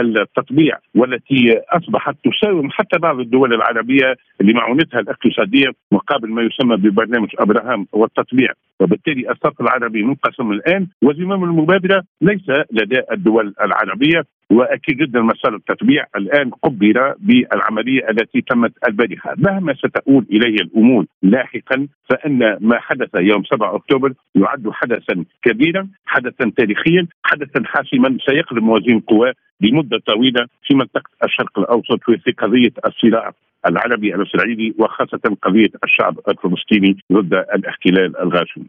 التطبيع والتي أصبحت تساوم حتى بعض الدول العربية لمعونتها الاقتصادية مقابل ما يسمى ببرنامج أبراهام والتطبيع. وبالتالي الساق العربي منقسم الآن وزمام المبادرة ليس لدى الدول العربية. وأكيد جدا مسار التتبيع الآن قبل بالعملية التي تمت البارحة، مهما ستؤول اليه الأمور لاحقا فإن ما حدث يوم 7 أكتوبر يعد حدثا كبيرا، حدثا تاريخيا، حدثا حاسما سيقلب موازين القوى لمدة طويلة في منطقة الشرق الأوسط في قضية الصراع العربي الاسرائيلي وخاصة قضية الشعب الفلسطيني ضد الإحتلال الغاشم.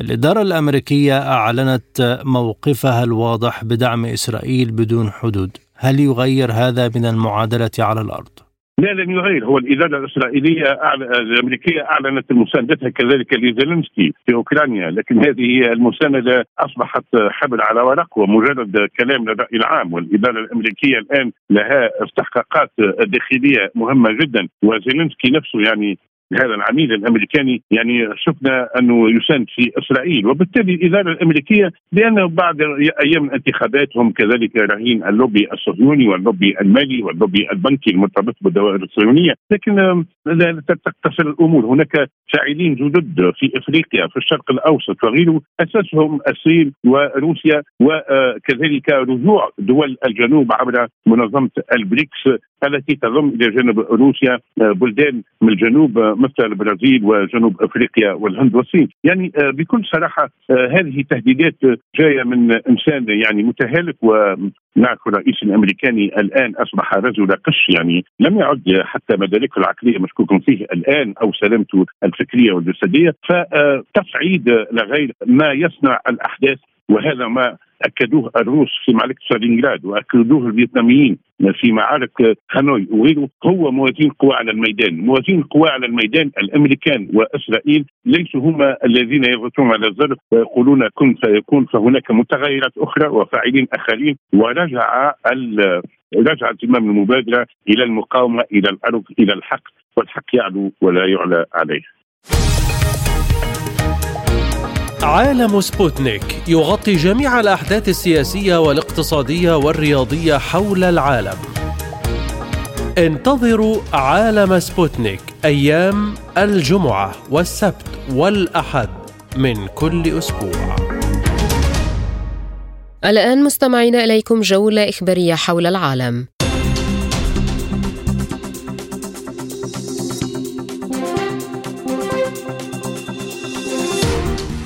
الإدارة الأمريكية أعلنت موقفها الواضح بدعم إسرائيل بدون حدود هل يغير هذا من المعادلة على الأرض؟
لا لن يغير هو الإدارة الإسرائيلية الأمريكية أعلنت مساندتها كذلك لزيلينسكي في أوكرانيا لكن هذه المساندة أصبحت حبل على ورق ومجرد كلام للرأي العام والإدارة الأمريكية الآن لها استحقاقات داخلية مهمة جدا وزيلينسكي نفسه يعني هذا العميل الأمريكاني يعني شفنا أنه يساند في إسرائيل. وبالتالي الإدارة الأمريكية لأنه بعد أيام الانتخابات هم كذلك رهين اللوبي الصهيوني واللوبي المالي واللوبي البنكي المرتبط بالدوائر الصهيونية. لكن لا تتصل الأمور. هناك فاعلين جدد في إفريقيا في الشرق الأوسط وغيره. أساسهم الصين وروسيا وكذلك رجوع دول الجنوب عبر منظمة البريكس. التي تضم إلى جانب روسيا بلدان من الجنوب مثل البرازيل وجنوب أفريقيا والهند والصين. يعني بكل صراحة هذه تهديدات جاية من إنسان يعني متهالك ونعرف الرئيس الامريكاني الآن أصبح رجل قش. يعني لم يعد حتى مداركه العقلية مشكوك فيه الآن أو سلامته الفكرية والجسدية. فتصعيد لغير ما يصنع الأحداث وهذا ما أكدوه الروس في معركة ستالينغراد وأكدوه الفيتناميين في معارك هانوي. وغيره هو موازين قوى على الميدان، موازين قوى على الميدان الأمريكان وإسرائيل ليسوا هم الذين يضغطون على الزر ويقولون كن فيكون فهناك متغيرات أخرى وفاعلين آخرين. ورجع رجع زمام المبادرة إلى المقاومة إلى الأرض إلى الحق والحق يعلو ولا يعلى عليه.
عالم سبوتنيك يغطي جميع الأحداث السياسية والاقتصادية والرياضية حول العالم. انتظروا عالم سبوتنيك أيام الجمعة والسبت والأحد من كل أسبوع.
الآن مستمعين إليكم جولة إخبارية حول العالم.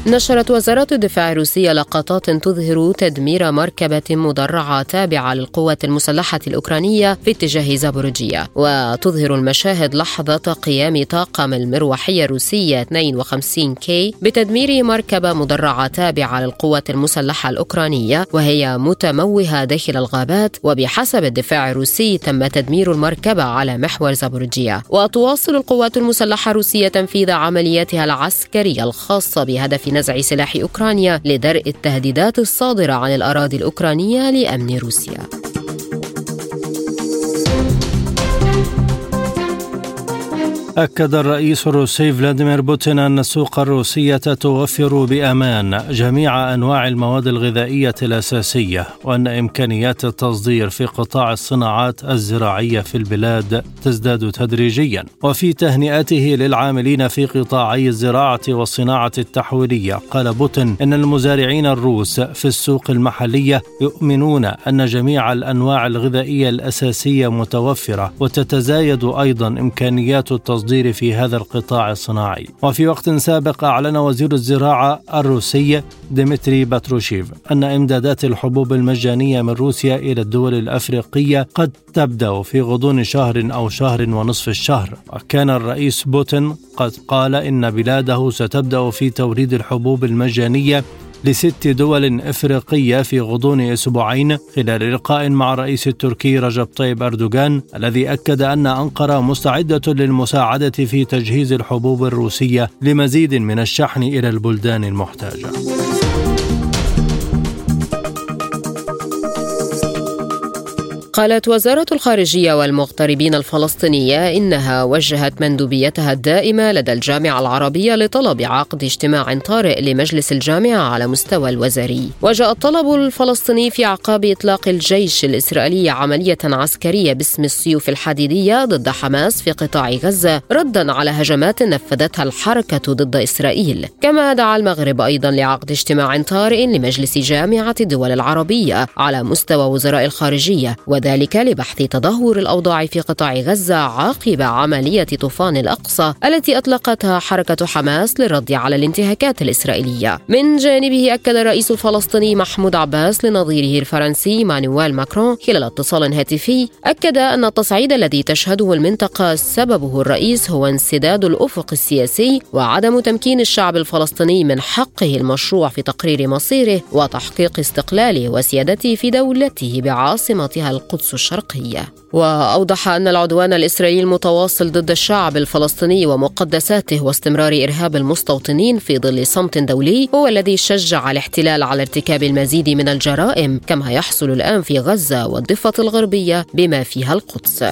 نشرت وزارة الدفاع الروسية لقطات تظهر تدمير مركبة مدرعة تابعة للقوات المسلحة الأوكرانية في اتجاه زابورجيا وتظهر المشاهد لحظة قيام طاقم المروحية الروسية 52 كي بتدمير مركبة مدرعة تابعة للقوات المسلحة الأوكرانية وهي متموهة داخل الغابات. وبحسب الدفاع الروسي تم تدمير المركبة على محور زابورجيا وتواصل القوات المسلحة الروسية تنفيذ عملياتها العسكرية الخاصة بهدف نزع سلاح أوكرانيا لدرء التهديدات الصادرة عن الأراضي الأوكرانية لأمن روسيا.
أكد الرئيس الروسي فلاديمير بوتين أن السوق الروسية توفر بأمان جميع أنواع المواد الغذائية الأساسية وأن إمكانيات التصدير في قطاع الصناعات الزراعية في البلاد تزداد تدريجيا. وفي تهنئته للعاملين في قطاعي الزراعة والصناعة التحويلية قال بوتين إن المزارعين الروس في السوق المحلية يؤمنون أن جميع الأنواع الغذائية الأساسية متوفرة وتتزايد أيضا إمكانيات التصدير التصدير في هذا القطاع الصناعي. وفي وقت سابق أعلن وزير الزراعة الروسي ديمتري باتروشيف أن إمدادات الحبوب المجانية من روسيا إلى الدول الأفريقية قد تبدأ في غضون شهر أو شهر ونصف الشهر. وكان الرئيس بوتين قد قال إن بلاده ستبدأ في توريد الحبوب المجانية لست دول إفريقية في غضون أسبوعين خلال لقاء مع الرئيس التركي رجب طيب أردوغان الذي أكد أن أنقرة مستعدة للمساعدة في تجهيز الحبوب الروسية لمزيد من الشحن إلى البلدان المحتاجة.
قالت وزارة الخارجية والمغتربين الفلسطينية إنها وجهت مندوبيتها الدائمة لدى الجامعة العربية لطلب عقد اجتماع طارئ لمجلس الجامعة على مستوى الوزاري. وجاء الطلب الفلسطيني في أعقاب إطلاق الجيش الإسرائيلي عملية عسكرية باسم السيوف الحديدية ضد حماس في قطاع غزة ردا على هجمات نفذتها الحركة ضد إسرائيل. كما دعا المغرب أيضا لعقد اجتماع طارئ لمجلس جامعة الدول العربية على مستوى وزراء الخارجية وذلك لبحث تدهور الأوضاع في قطاع غزة عقب عملية طوفان الأقصى التي أطلقتها حركة حماس للرد على الانتهاكات الإسرائيلية. من جانبه أكد الرئيس الفلسطيني محمود عباس لنظيره الفرنسي مانويل ماكرون خلال اتصال هاتفي أكد أن التصعيد الذي تشهده المنطقة سببه الرئيس هو انسداد الأفق السياسي وعدم تمكين الشعب الفلسطيني من حقه المشروع في تقرير مصيره وتحقيق استقلاله وسيادته في دولته بعاصمتها القدس القدس الشرقية. وأوضح أن العدوان الإسرائيلي المتواصل ضد الشعب الفلسطيني ومقدساته واستمرار إرهاب المستوطنين في ظل صمت دولي هو الذي شجع الاحتلال على ارتكاب المزيد من الجرائم كما يحصل الآن في غزة والضفة الغربية بما فيها القدس.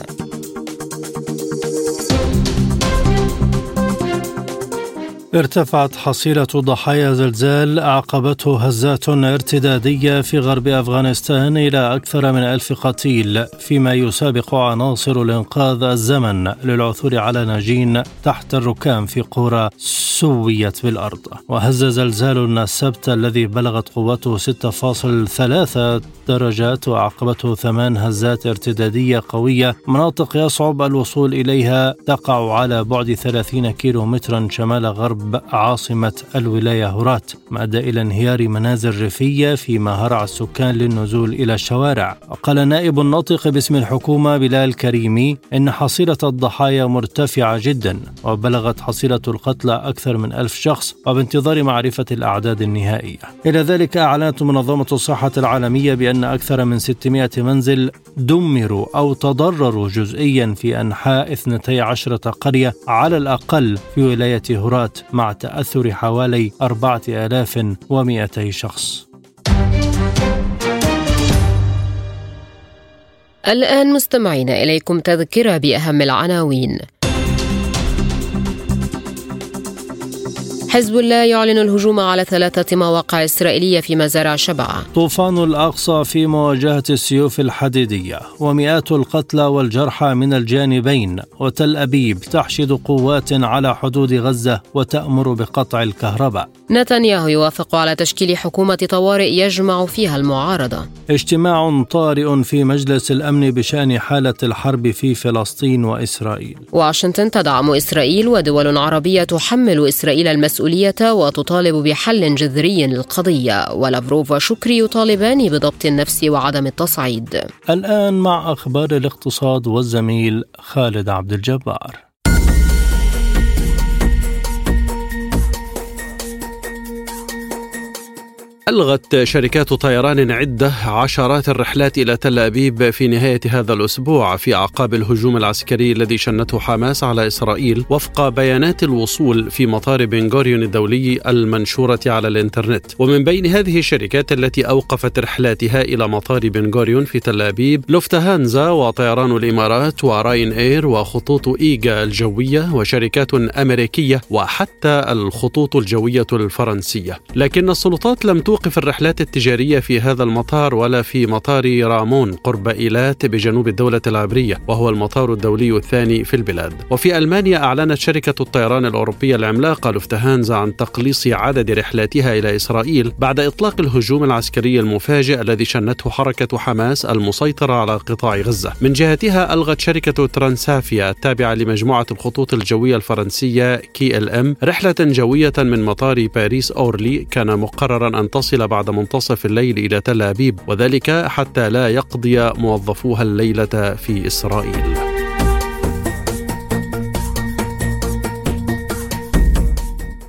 ارتفعت حصيلة ضحايا زلزال أعقبته هزات ارتدادية في غرب أفغانستان إلى أكثر من ألف قتيل فيما يسابق عناصر الإنقاذ الزمن للعثور على ناجين تحت الركام في قرى سويت بالأرض. وهز زلزال السبت الذي بلغت قوته 6.3 درجات وأعقبته ثمان هزات ارتدادية قوية مناطق يصعب الوصول إليها تقع على بعد 30 كيلو مترا شمال غرب غرب عاصمة الولاية هرات ما أدى إلى انهيار منازل ريفية فيما هرع السكان للنزول إلى الشوارع. وقال نائب الناطق باسم الحكومة بلال كريمي إن حصيلة الضحايا مرتفعة جدا وبلغت حصيلة القتلى أكثر من ألف شخص وبانتظار معرفة الأعداد النهائية. إلى ذلك أعلنت منظمة الصحة العالمية بأن أكثر من 600 منزل دمروا أو تضرروا جزئيا في أنحاء 12 قرية على الأقل في ولاية هرات. مع تأثر حوالي 4200 شخص.
الآن مستمعين إليكم تذكرة بأهم العناوين. حزب الله يعلن الهجوم على ثلاثة مواقع إسرائيلية في مزارع شبعة
طوفان الأقصى في مواجهة السيوف الحديدية ومئات القتلى والجرحى من الجانبين وتل أبيب تحشد قوات على حدود غزة وتأمر بقطع الكهرباء.
نتنياهو يوافق على تشكيل حكومة طوارئ يجمع فيها المعارضة.
اجتماع طارئ في مجلس الأمن بشأن حالة الحرب في فلسطين وإسرائيل.
واشنطن تدعم إسرائيل ودول عربية تحمل إسرائيل المسؤولية المسؤولية وتطالب بحل جذري للقضية. ولافروف وشكري يطالبان بضبط النفس وعدم التصعيد.
الآن مع أخبار الاقتصاد والزميل خالد عبد الجبار.
ألغت شركات طيران عدة عشرات الرحلات إلى تل أبيب في نهاية هذا الأسبوع في أعقاب الهجوم العسكري الذي شنته حماس على إسرائيل وفق بيانات الوصول في مطار بنغوريون الدولي المنشورة على الإنترنت. ومن بين هذه الشركات التي أوقفت رحلاتها إلى مطار بنغوريون في تل أبيب لوفتهانزا وطيران الإمارات وراين إير وخطوط إيجه الجوية وشركات أمريكية وحتى الخطوط الجوية الفرنسية. لكن السلطات لم توقف توقف الرحلات التجارية في هذا المطار ولا في مطار رامون قرب إيلات بجنوب الدولة العبرية وهو المطار الدولي الثاني في البلاد. وفي ألمانيا أعلنت شركة الطيران الأوروبية العملاقة لوفتهانزا عن تقليص عدد رحلاتها إلى إسرائيل بعد إطلاق الهجوم العسكري المفاجئ الذي شنته حركة حماس المسيطرة على قطاع غزة. من جهتها ألغت شركة ترانسافيا التابعة لمجموعة الخطوط الجوية الفرنسية كي إل إم رحلة جوية من مطار باريس أورلي كان مقررا أن تصل تصل بعد منتصف الليل إلى تل أبيب وذلك حتى لا يقضي موظفوها الليلة في إسرائيل.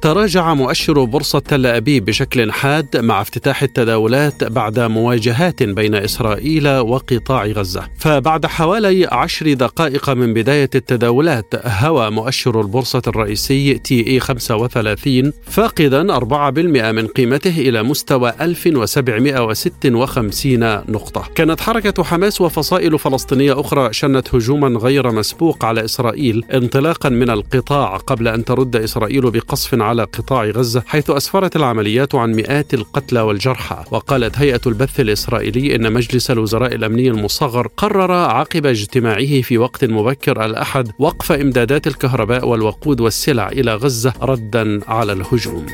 تراجع مؤشر بورصة تل أبيب بشكل حاد مع افتتاح التداولات بعد مواجهات بين إسرائيل وقطاع غزة. فبعد حوالي عشر دقائق من بداية التداولات هوى مؤشر البورصة الرئيسي تي إي 35 فاقدا 4% من قيمته إلى مستوى 1756 نقطة. كانت حركة حماس وفصائل فلسطينية أخرى شنت هجوما غير مسبوق على إسرائيل انطلاقا من القطاع قبل أن ترد إسرائيل بقصف على قطاع غزة حيث أسفرت العمليات عن مئات القتلى والجرحى. وقالت هيئة البث الإسرائيلي إن مجلس الوزراء الأمني المصغر قرر عقب اجتماعه في وقت مبكر الأحد وقف إمدادات الكهرباء والوقود والسلع إلى غزة ردا على الهجوم.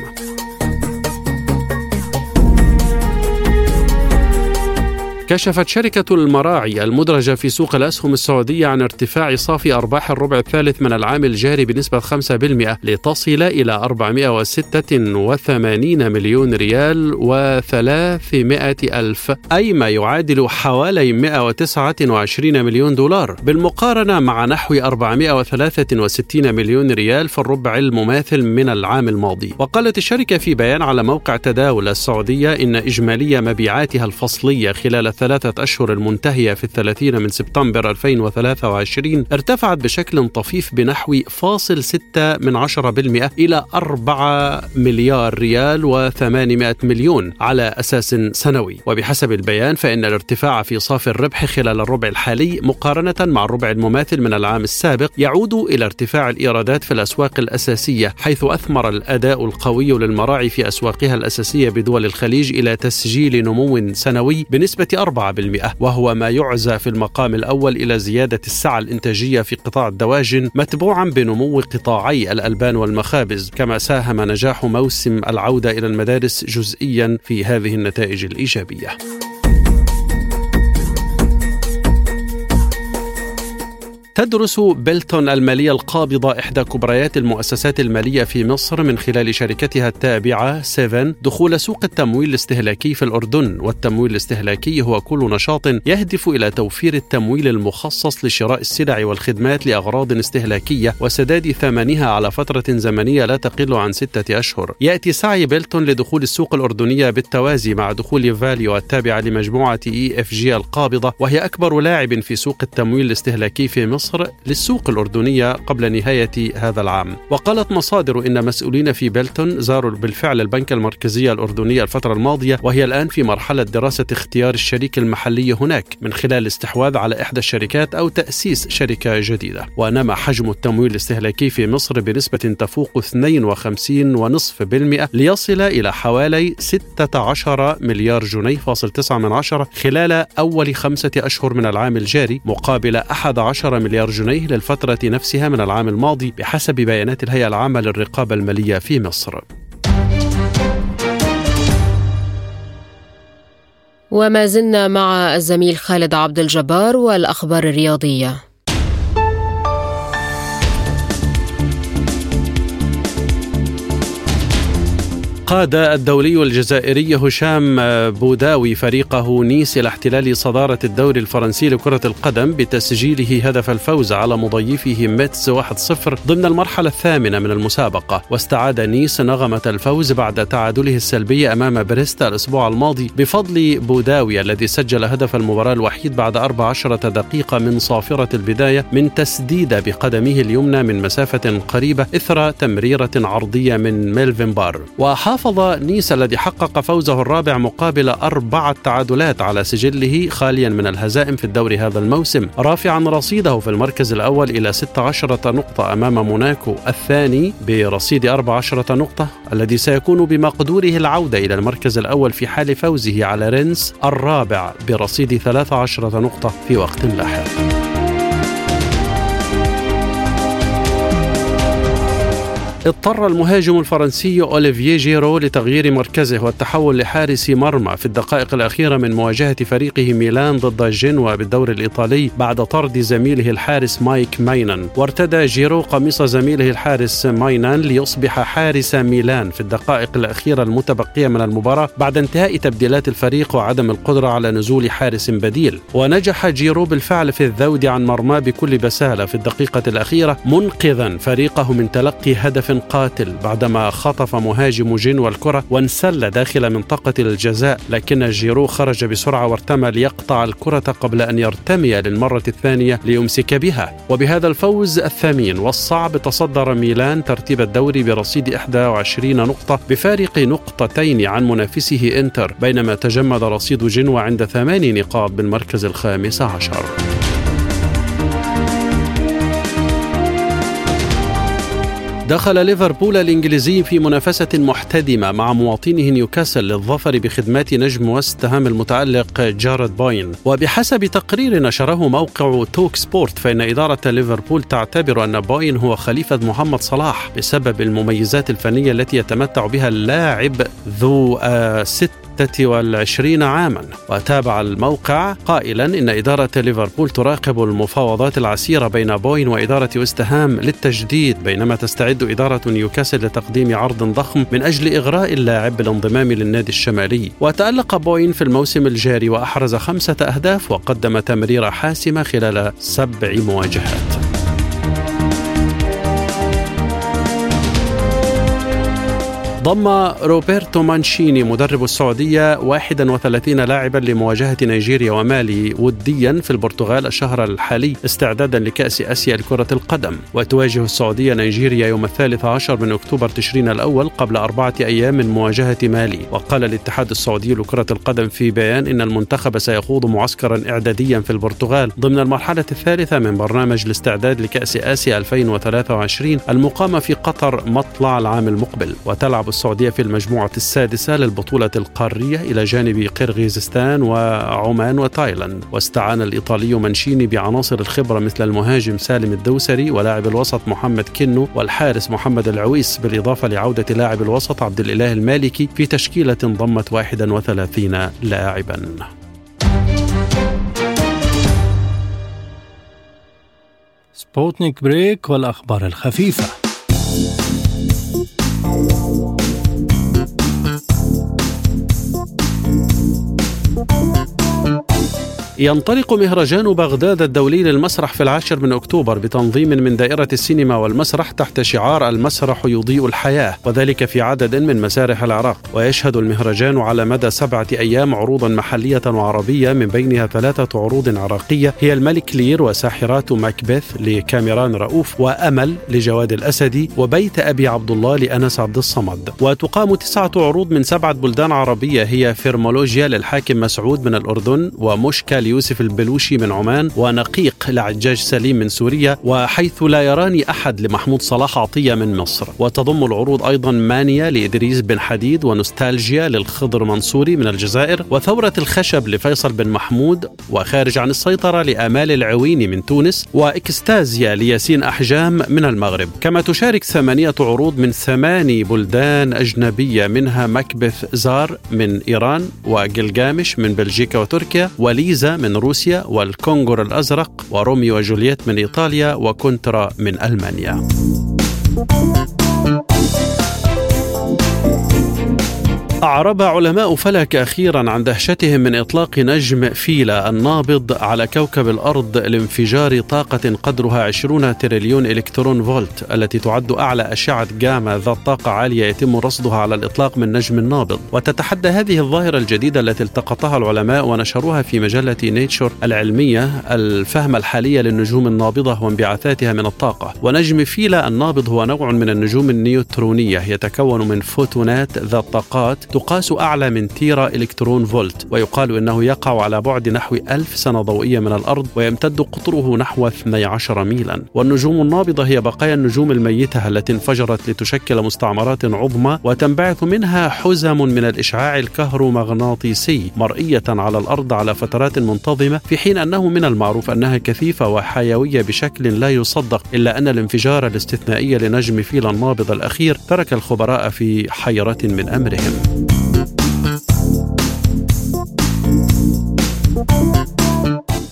كشفت شركة المراعي المدرجة في سوق الأسهم السعودية عن ارتفاع صافي أرباح الربع الثالث من العام الجاري بنسبة 5% لتصل إلى 486 مليون ريال و300 ألف أي ما يعادل حوالي 129 مليون دولار. بالمقارنة مع نحو 463 مليون ريال في الربع المماثل من العام الماضي. وقالت الشركة في بيان على موقع تداول السعودية إن إجمالي مبيعاتها الفصلية خلال الثلاثة أشهر المنتهية في الثلاثين من سبتمبر 2023 ارتفعت بشكل طفيف بنحو فاصل ستة من عشرة بالمئة إلى أربعة مليار ريال و800 مليون على أساس سنوي. وبحسب البيان فإن الارتفاع في صافي الربح خلال الربع الحالي مقارنة مع الربع المماثل من العام السابق يعود إلى ارتفاع الإيرادات في الأسواق الأساسية حيث أثمر الأداء القوي للمراعي في أسواقها الأساسية بدول الخليج إلى تسجيل نمو سنوي بنسبة 4% وهو ما يعزى في المقام الأول إلى زيادة السعة الإنتاجية في قطاع الدواجن متبوعا بنمو قطاعي الألبان والمخابز. كما ساهم نجاح موسم العودة إلى المدارس جزئيا في هذه النتائج الإيجابية. تدرس بيلتون المالية القابضة إحدى كبريات المؤسسات المالية في مصر من خلال شركتها التابعة 7 دخول سوق التمويل الاستهلاكي في الأردن. والتمويل الاستهلاكي هو كل نشاط يهدف إلى توفير التمويل المخصص لشراء السلع والخدمات لأغراض استهلاكية وسداد ثمنها على فترة زمنية لا تقل عن ستة أشهر. يأتي سعي بيلتون لدخول السوق الأردنية بالتوازي مع دخول فاليو التابعة لمجموعة إي إف جي القابضة وهي أكبر لاعب في سوق التمويل الاستهلاكي في مصر. مصر للسوق الأردنية قبل نهاية هذا العام. وقالت مصادر إن مسؤولين في بلتون زاروا بالفعل البنك المركزي الأردني الفترة الماضية وهي الآن في مرحلة دراسة اختيار الشريك المحلي هناك من خلال الاستحواذ على إحدى الشركات أو تأسيس شركة جديدة. ونما حجم التمويل الاستهلاكي في مصر بنسبة تفوق 52.5% ليصل إلى حوالي 16 مليار جنيه فاصل 9 من عشرة خلال أول خمسة أشهر من العام الجاري مقابل 11 مليار مليار جنيه للفترة نفسها من العام الماضي بحسب بيانات الهيئة العامة للرقابة المالية في مصر.
وما زلنا مع الزميل خالد عبد الجبار والأخبار الرياضية
قاد الدولي الجزائري هشام بوداوي فريقه نيس إلى احتلال صدارة الدوري الفرنسي لكرة القدم بتسجيله هدف الفوز على مضيفه ميتس 1-0 ضمن المرحلة الثامنة من المسابقة. واستعاد نيس نغمة الفوز بعد تعادله السلبي أمام بريست الأسبوع الماضي بفضل بوداوي الذي سجل هدف المباراة الوحيد بعد 14 دقيقة من صافرة البداية من تسديدة بقدمه اليمنى من مسافة قريبة إثر تمريرة عرضية من ميلفين بارد. حافظ نيس الذي حقق فوزه الرابع مقابل أربعة تعادلات على سجله خاليا من الهزائم في الدوري هذا الموسم. رافعا رصيده في المركز الأول إلى 16 نقطة أمام موناكو الثاني برصيد 14 نقطة الذي سيكون بمقدوره العودة إلى المركز الأول في حال فوزه على رانس الرابع برصيد 13 نقطة في وقت لاحق. اضطر المهاجم الفرنسي أوليفييه جيرو لتغيير مركزه والتحول لحارس مرمى في الدقائق الأخيرة من مواجهة فريقه ميلان ضد جنوا بالدوري الإيطالي بعد طرد زميله الحارس مايك ماينان وارتدى جيرو قميص زميله الحارس ماينان ليصبح حارس ميلان في الدقائق الأخيرة المتبقية من المباراة بعد انتهاء تبديلات الفريق وعدم القدرة على نزول حارس بديل. ونجح جيرو بالفعل في الذود عن مرماه بكل بسالة في الدقيقة الأخيرة منقذا فريقه من تلقي هدف قاتل بعدما خطف مهاجم جنوا الكرة وانسل داخل منطقة الجزاء لكن جيرو خرج بسرعة وارتمى ليقطع الكرة قبل أن يرتمي للمرة الثانية ليمسك بها. وبهذا الفوز الثمين والصعب تصدر ميلان ترتيب الدوري برصيد 21 نقطة بفارق نقطتين عن منافسه إنتر بينما تجمد رصيد جنوا عند ثماني نقاط بالمركز الخامس عشر. دخل ليفربول الإنجليزي في منافسة محتدمة مع مواطنه نيوكاسل للظفر بخدمات نجم وست هام المتألق جارود بوين. وبحسب تقرير نشره موقع توك سبورت فإن إدارة ليفربول تعتبر أن بوين هو خليفة محمد صلاح بسبب المميزات الفنية التي يتمتع بها اللاعب ذو ست 26 عاما. وتابع الموقع قائلا إن إدارة ليفربول تراقب المفاوضات العسيرة بين بوين وإدارة وست هام للتجديد بينما تستعد إدارة نيوكاسل لتقديم عرض ضخم من أجل إغراء اللاعب بالانضمام للنادي الشمالي. وتألق بوين في الموسم الجاري وأحرز خمسة أهداف وقدم تمريرة حاسمة خلال سبع مواجهات. ضم روبرتو مانشيني مدرب السعودية 31 لاعبا لمواجهة نيجيريا ومالي وديا في البرتغال الشهر الحالي استعدادا لكأس آسيا لكرة القدم. وتواجه السعودية نيجيريا يوم الثالث عشر من أكتوبر تشرين الأول قبل أربعة أيام من مواجهة مالي. وقال الاتحاد السعودي لكرة القدم في بيان إن المنتخب سيخوض معسكرا إعداديا في البرتغال ضمن المرحلة الثالثة من برنامج الاستعداد لكأس آسيا 2023 المقامة في قطر مطلع العام المقبل. وتلعب السعودية في المجموعة السادسة للبطولة القارية إلى جانب قرغيزستان وعمان وتايلاند. واستعان الإيطالي مانشيني بعناصر الخبرة مثل المهاجم سالم الدوسري ولاعب الوسط محمد كنو والحارس محمد العويس بالإضافة لعودة لاعب الوسط عبد الإله المالكي في تشكيلة ضمت 31 لاعبا.
سبوتنيك break والأخبار الخفيفة.
ينطلق مهرجان بغداد الدولي للمسرح في العاشر من أكتوبر بتنظيم من دائرة السينما والمسرح تحت شعار المسرح يضيء الحياة وذلك في عدد من مسارح العراق. ويشهد المهرجان على مدى سبعة أيام عروضا محلية وعربية من بينها ثلاثة عروض عراقية هي الملك لير وساحرات ماكبث لكاميران رؤوف وأمل لجواد الأسدي وبيت أبي عبد الله لأنس عبد الصمد. وتقام تسعة عروض من سبعة بلدان عربية هي فيرمولوجيا للحاكم مسعود من الأردن ومشكا ليوسف البلوشي من عمان ونقيق لعجاج سليم من سوريا وحيث لا يراني أحد لمحمود صلاح عطية من مصر. وتضم العروض أيضا مانيا لإدريس بن حديد ونوستالجيا للخضر منصوري من الجزائر وثورة الخشب لفيصل بن محمود وخارج عن السيطرة لآمال العويني من تونس وإكستازيا لياسين أحجام من المغرب. كما تشارك ثمانية عروض من ثماني بلدان أجنبية منها مكبث زار من إيران وجلجامش من بلجيكا وتركيا وليزا من روسيا والكونغور الأزرق وروميو وجولييت من إيطاليا وكونترا من ألمانيا. أعرب علماء فلك أخيرا عن دهشتهم من إطلاق نجم فيلا النابض على كوكب الأرض لانفجار طاقة قدرها 20 تريليون إلكترون فولت التي تعد أعلى أشعة جاما ذات طاقة عالية يتم رصدها على الإطلاق من نجم نابض. وتتحدى هذه الظاهرة الجديدة التي التقطها العلماء ونشروها في مجلة Nature العلمية الفهم الحالية للنجوم النابضة وانبعاثاتها من الطاقة. ونجم فيلا النابض هو نوع من النجوم النيوترونية يتكون من فوتونات ذات طاقات تقاس أعلى من تيرا إلكترون فولت ويقال إنه يقع على بعد نحو ألف سنة ضوئية من الأرض ويمتد قطره نحو 12 ميلا. والنجوم النابضة هي بقايا النجوم الميتة التي انفجرت لتشكل مستعمرات عظمى وتنبعث منها حزم من الإشعاع الكهرومغناطيسي مرئية على الأرض على فترات منتظمة في حين أنه من المعروف أنها كثيفة وحيوية بشكل لا يصدق إلا أن الانفجار الاستثنائي لنجم فيلا النابض الأخير ترك الخبراء في حيرة من أمرهم.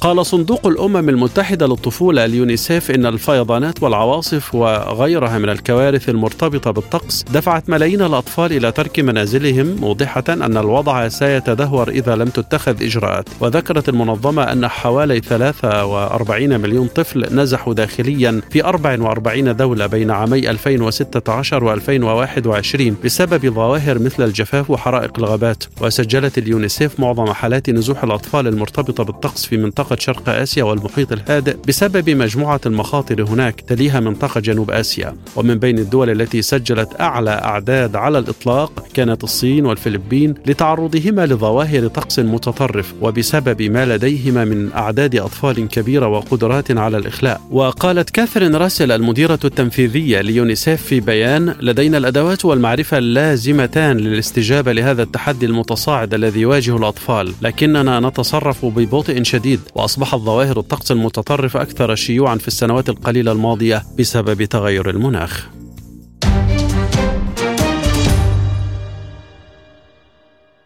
قال صندوق الأمم المتحدة للطفولة اليونيسيف إن الفيضانات والعواصف وغيرها من الكوارث المرتبطة بالطقس دفعت ملايين الأطفال إلى ترك منازلهم موضحة أن الوضع سيتدهور إذا لم تتخذ إجراءات. وذكرت المنظمة أن حوالي 43 مليون طفل نزحوا داخليا في 44 دولة بين عامي 2016 و2021 بسبب ظواهر مثل الجفاف وحرائق الغابات. وسجلت اليونيسيف معظم حالات نزوح الأطفال المرتبطة بالطقس في منطقة منطقة شرق آسيا والمحيط الهادئ بسبب مجموعة المخاطر هناك تليها منطقة جنوب آسيا. ومن بين الدول التي سجلت أعلى أعداد على الإطلاق كانت الصين والفلبين لتعرضهما لظواهر طقس متطرف وبسبب ما لديهما من أعداد أطفال كبيرة وقدرات على الإخلاء. وقالت كاثرين راسل المديرة التنفيذية ليونيسيف في بيان لدينا الأدوات والمعرفة اللازمتان للاستجابة لهذا التحدي المتصاعد الذي يواجه الأطفال لكننا نتصرف ببطء شديد. وأصبحت ظواهر الطقس المتطرف أكثر شيوعا في السنوات القليلة الماضية بسبب تغير المناخ.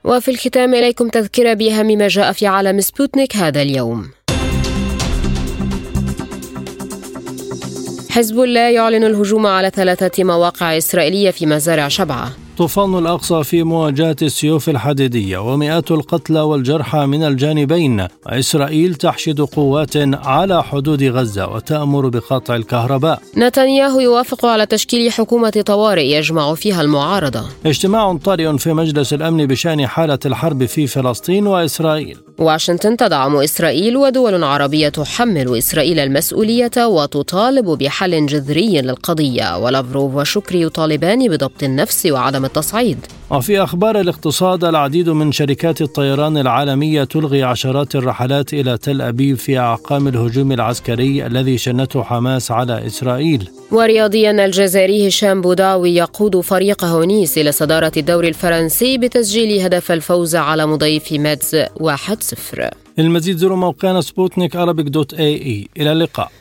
وفي الختام إليكم تذكرة بأهم ما جاء في عالم سبوتنيك هذا اليوم. حزب الله يعلن الهجوم على ثلاثة مواقع إسرائيلية في مزارع شبعة.
طوفان الأقصى في مواجهة السيوف الحديدية ومئات القتلى والجرحى من الجانبين وإسرائيل تحشد قوات على حدود غزة وتأمر بقطع الكهرباء.
نتنياهو يوافق على تشكيل حكومة طوارئ يجمع فيها المعارضة.
اجتماع طارئ في مجلس الأمن بشأن حالة الحرب في فلسطين وإسرائيل.
واشنطن تدعم إسرائيل ودول عربية تحمل إسرائيل المسؤولية وتطالب بحل جذري للقضية. ولافروف وشكري يطالبان بضبط النفس وعدم التصعيد.
وفي أخبار الاقتصاد العديد من شركات الطيران العالمية تلغي عشرات الرحلات إلى تل أبيب في أعقام الهجوم العسكري الذي شنته حماس على إسرائيل.
ورياضيا الجزائري هشام بوداوي يقود فريقه نيس إلى صدارة الدوري الفرنسي بتسجيل هدف الفوز على مضيفه ميتز 1-0
للمزيد زوروا موقعنا سبوتنيك dot ae. إلى اللقاء.